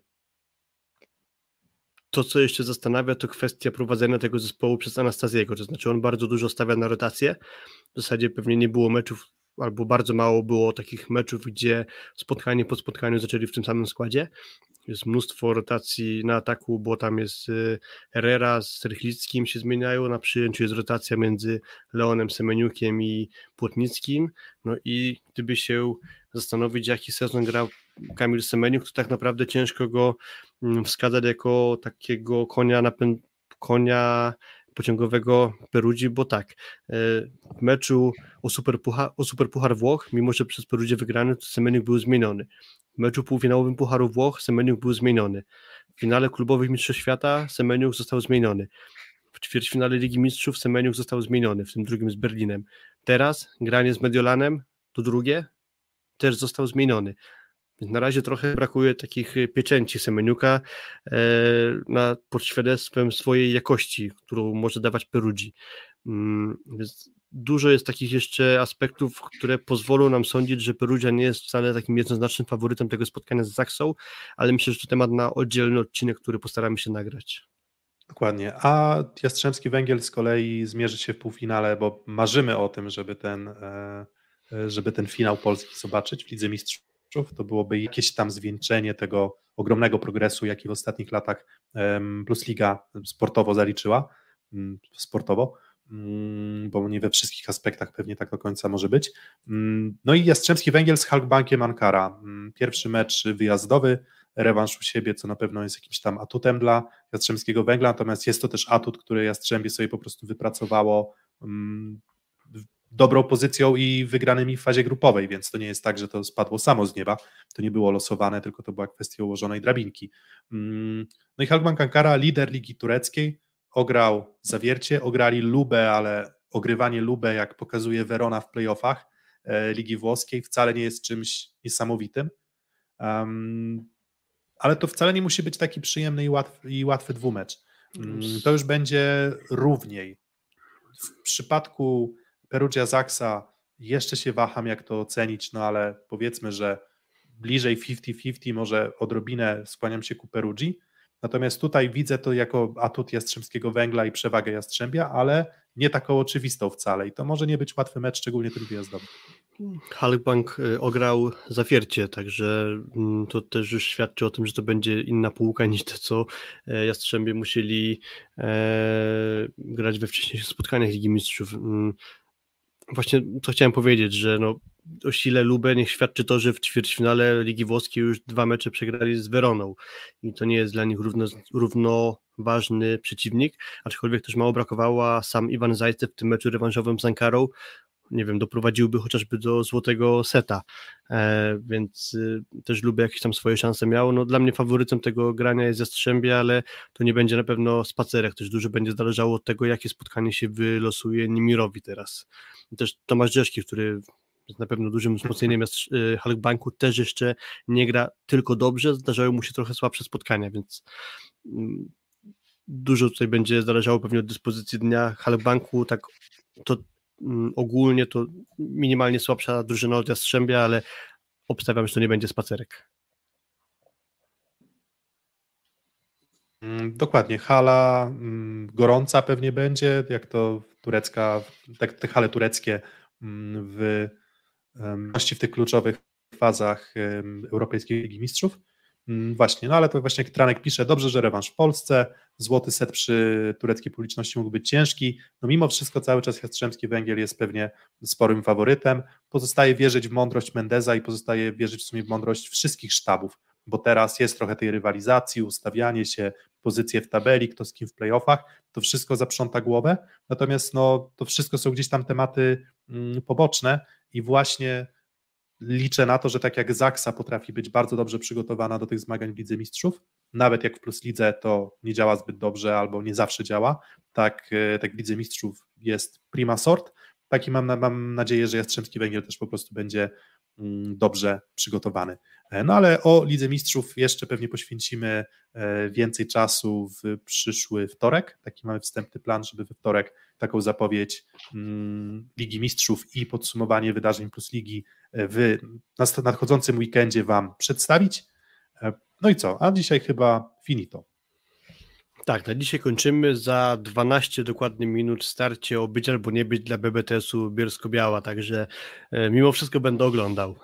to, co jeszcze zastanawia, to kwestia prowadzenia tego zespołu przez Anastazjego, to znaczy on bardzo dużo stawia na rotację, w zasadzie pewnie nie było meczów albo bardzo mało było takich meczów, gdzie spotkanie po spotkaniu zaczęli w tym samym składzie. Jest mnóstwo rotacji na ataku, bo tam jest y, Herrera z Rychlickim się zmieniają, na przyjęciu jest rotacja między Leonem Semeniukiem i Płotnickim, no i gdyby się zastanowić, jaki sezon grał Kamil Semeniuk, to tak naprawdę ciężko go mm, wskazać jako takiego konia konia pociągowego Perudzi, bo tak, e, w meczu o Superpuchar, o Superpuchar Włoch, mimo że przez Perudzie wygrany, to Semeniuk był zmieniony. W meczu półfinałowym Pucharu Włoch Semeniuk był zmieniony. W finale klubowych Mistrzostw Świata Semeniuk został zmieniony. w ćwierćfinale Ligi Mistrzów Semeniuk został zmieniony, w tym drugim z Berlinem. Teraz granie z Mediolanem, to drugie, też został zmieniony. Więc na razie trochę brakuje takich pieczęci Semeniuka e, na, pod świadectwem swojej jakości, którą może dawać Perugii. Mm, więc dużo jest takich jeszcze aspektów, które pozwolą nam sądzić, że Perugia nie jest wcale takim jednoznacznym faworytem tego spotkania z Zaksą, ale myślę, że to temat na oddzielny odcinek, który postaramy się nagrać. Dokładnie. A Jastrzębski Węgiel z kolei zmierzy się w półfinale, bo marzymy o tym, żeby ten, e, żeby ten finał Polski zobaczyć w Lidze Mistrzów. To byłoby jakieś tam zwieńczenie tego ogromnego progresu, jaki w ostatnich latach Plus Liga sportowo zaliczyła. Mm, sportowo. Mm, bo nie we wszystkich aspektach pewnie tak do końca może być. Mm, no i Jastrzębski Węgiel z Halkbankiem Ankara. Pierwszy mecz wyjazdowy, rewanż u siebie, co na pewno jest jakimś tam atutem dla Jastrzębskiego Węgla, natomiast jest to też atut, który Jastrzębie sobie po prostu wypracowało dobrą pozycją i wygranymi w fazie grupowej, więc to nie jest tak, że to spadło samo z nieba, to nie było losowane, tylko to była kwestia ułożonej drabinki. No i Halkbank Ankara, lider Ligi Tureckiej, ograł Zawiercie, ograli Lubę, ale ogrywanie Lubę, jak pokazuje Verona w playoffach e, Ligi Włoskiej, wcale nie jest czymś niesamowitym. Ale to wcale nie musi być taki przyjemny i łatwy, i łatwy dwumecz. Um, to już będzie równiej. W przypadku Perugia Zaksa jeszcze się waham, jak to ocenić, no ale powiedzmy, że bliżej 50-50, może odrobinę skłaniam się ku Perugii. Natomiast tutaj widzę to jako atut Jastrzębskiego Węgla i przewagę Jastrzębia, ale nie taką oczywistą wcale i to może nie być łatwy mecz, szczególnie ten wyjazdowy. Y, ograł Zawiercie, także mm, to też już świadczy o tym, że to będzie inna półka niż to, co e, Jastrzębie musieli e, grać we wcześniejszych spotkaniach Ligi Mistrzów. Właśnie to chciałem powiedzieć, że no, o sile Lubę niech świadczy to, że w ćwierćfinale Ligi Włoskiej już dwa mecze przegrali z Weroną. I to nie jest dla nich równo, równo ważny przeciwnik, aczkolwiek też mało brakowało, sam Iwan Zajce w tym meczu rewanżowym z Ankarą nie wiem, doprowadziłby chociażby do złotego seta, e, więc y, też lubię jakieś tam swoje szanse miał. No dla mnie faworytem tego grania jest Jastrzębie, ale to nie będzie na pewno spacerek, też dużo będzie zależało od tego, jakie spotkanie się wylosuje Nimirowi teraz. Też Tomasz Rzeszki, który na pewno dużym wzmocnieniem jest y, Halkbanku, też jeszcze nie gra tylko dobrze, zdarzają mu się trochę słabsze spotkania, więc mm, dużo tutaj będzie zależało pewnie od dyspozycji dnia Halkbanku, tak to ogólnie to minimalnie słabsza drużyna od Jastrzębia, ale obstawiam, że to nie będzie spacerek. Mm, dokładnie, hala gorąca pewnie będzie, jak to turecka, tak, te hale tureckie w w tych kluczowych fazach Europejskiej Ligi Mistrzów. Mm, właśnie, no ale to właśnie Tranek pisze, dobrze, że rewanż w Polsce, złoty set przy tureckiej publiczności mógł być ciężki, no mimo wszystko cały czas Jastrzębski Węgiel jest pewnie sporym faworytem, pozostaje wierzyć w mądrość Mendeza i pozostaje wierzyć w sumie w mądrość wszystkich sztabów, bo teraz jest trochę tej rywalizacji, ustawianie się, pozycje w tabeli, kto z kim w playoffach, to wszystko zaprząta głowę, natomiast no, to wszystko są gdzieś tam tematy mm, poboczne i właśnie liczę na to, że tak jak Zaksa potrafi być bardzo dobrze przygotowana do tych zmagań w Lidze Mistrzów, nawet jak w Plus Lidze to nie działa zbyt dobrze albo nie zawsze działa, tak, e, tak w Lidze Mistrzów jest prima sort, tak i mam, mam nadzieję, że Jastrzębski Węgiel też po prostu będzie dobrze przygotowany. E, no ale o Lidze Mistrzów jeszcze pewnie poświęcimy e, więcej czasu w przyszły wtorek. Taki mamy wstępny plan, żeby we wtorek taką zapowiedź mm, Ligi Mistrzów i podsumowanie wydarzeń plus ligi e, w nadchodzącym weekendzie Wam przedstawić. No i co? A dzisiaj chyba finito. Tak, na dzisiaj kończymy. Za 12 dokładnie minut starcie o być albo nie być dla BBTS-u Bielsko-Biała, także mimo wszystko będę oglądał.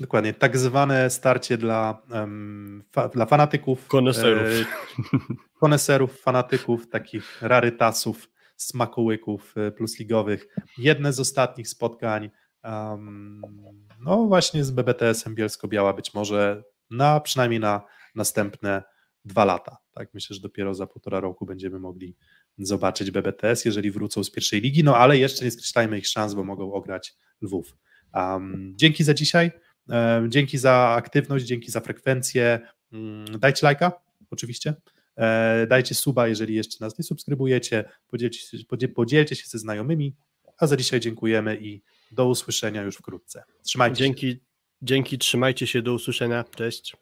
Dokładnie, tak zwane starcie dla, um, fa, dla fanatyków. Koneserów. E, koneserów, fanatyków, takich rarytasów, smakołyków e, plusligowych. Jedne z ostatnich spotkań, um, no właśnie z BBTS-em Bielsko-Biała, być może na przynajmniej na następne dwa lata. Tak, myślę, że dopiero za półtora roku będziemy mogli zobaczyć BBTS, jeżeli wrócą z pierwszej ligi, no ale jeszcze nie skreślajmy ich szans, bo mogą ograć Lwów. Um, dzięki za dzisiaj. Dzięki za aktywność, dzięki za frekwencję. Mm, dajcie lajka, oczywiście. E, dajcie suba, jeżeli jeszcze nas nie subskrybujecie, podzielcie się, podziel, podzielcie się ze znajomymi, a za dzisiaj dziękujemy i do usłyszenia już wkrótce. Trzymajcie się. Dzięki, dzięki, trzymajcie się, do usłyszenia, cześć.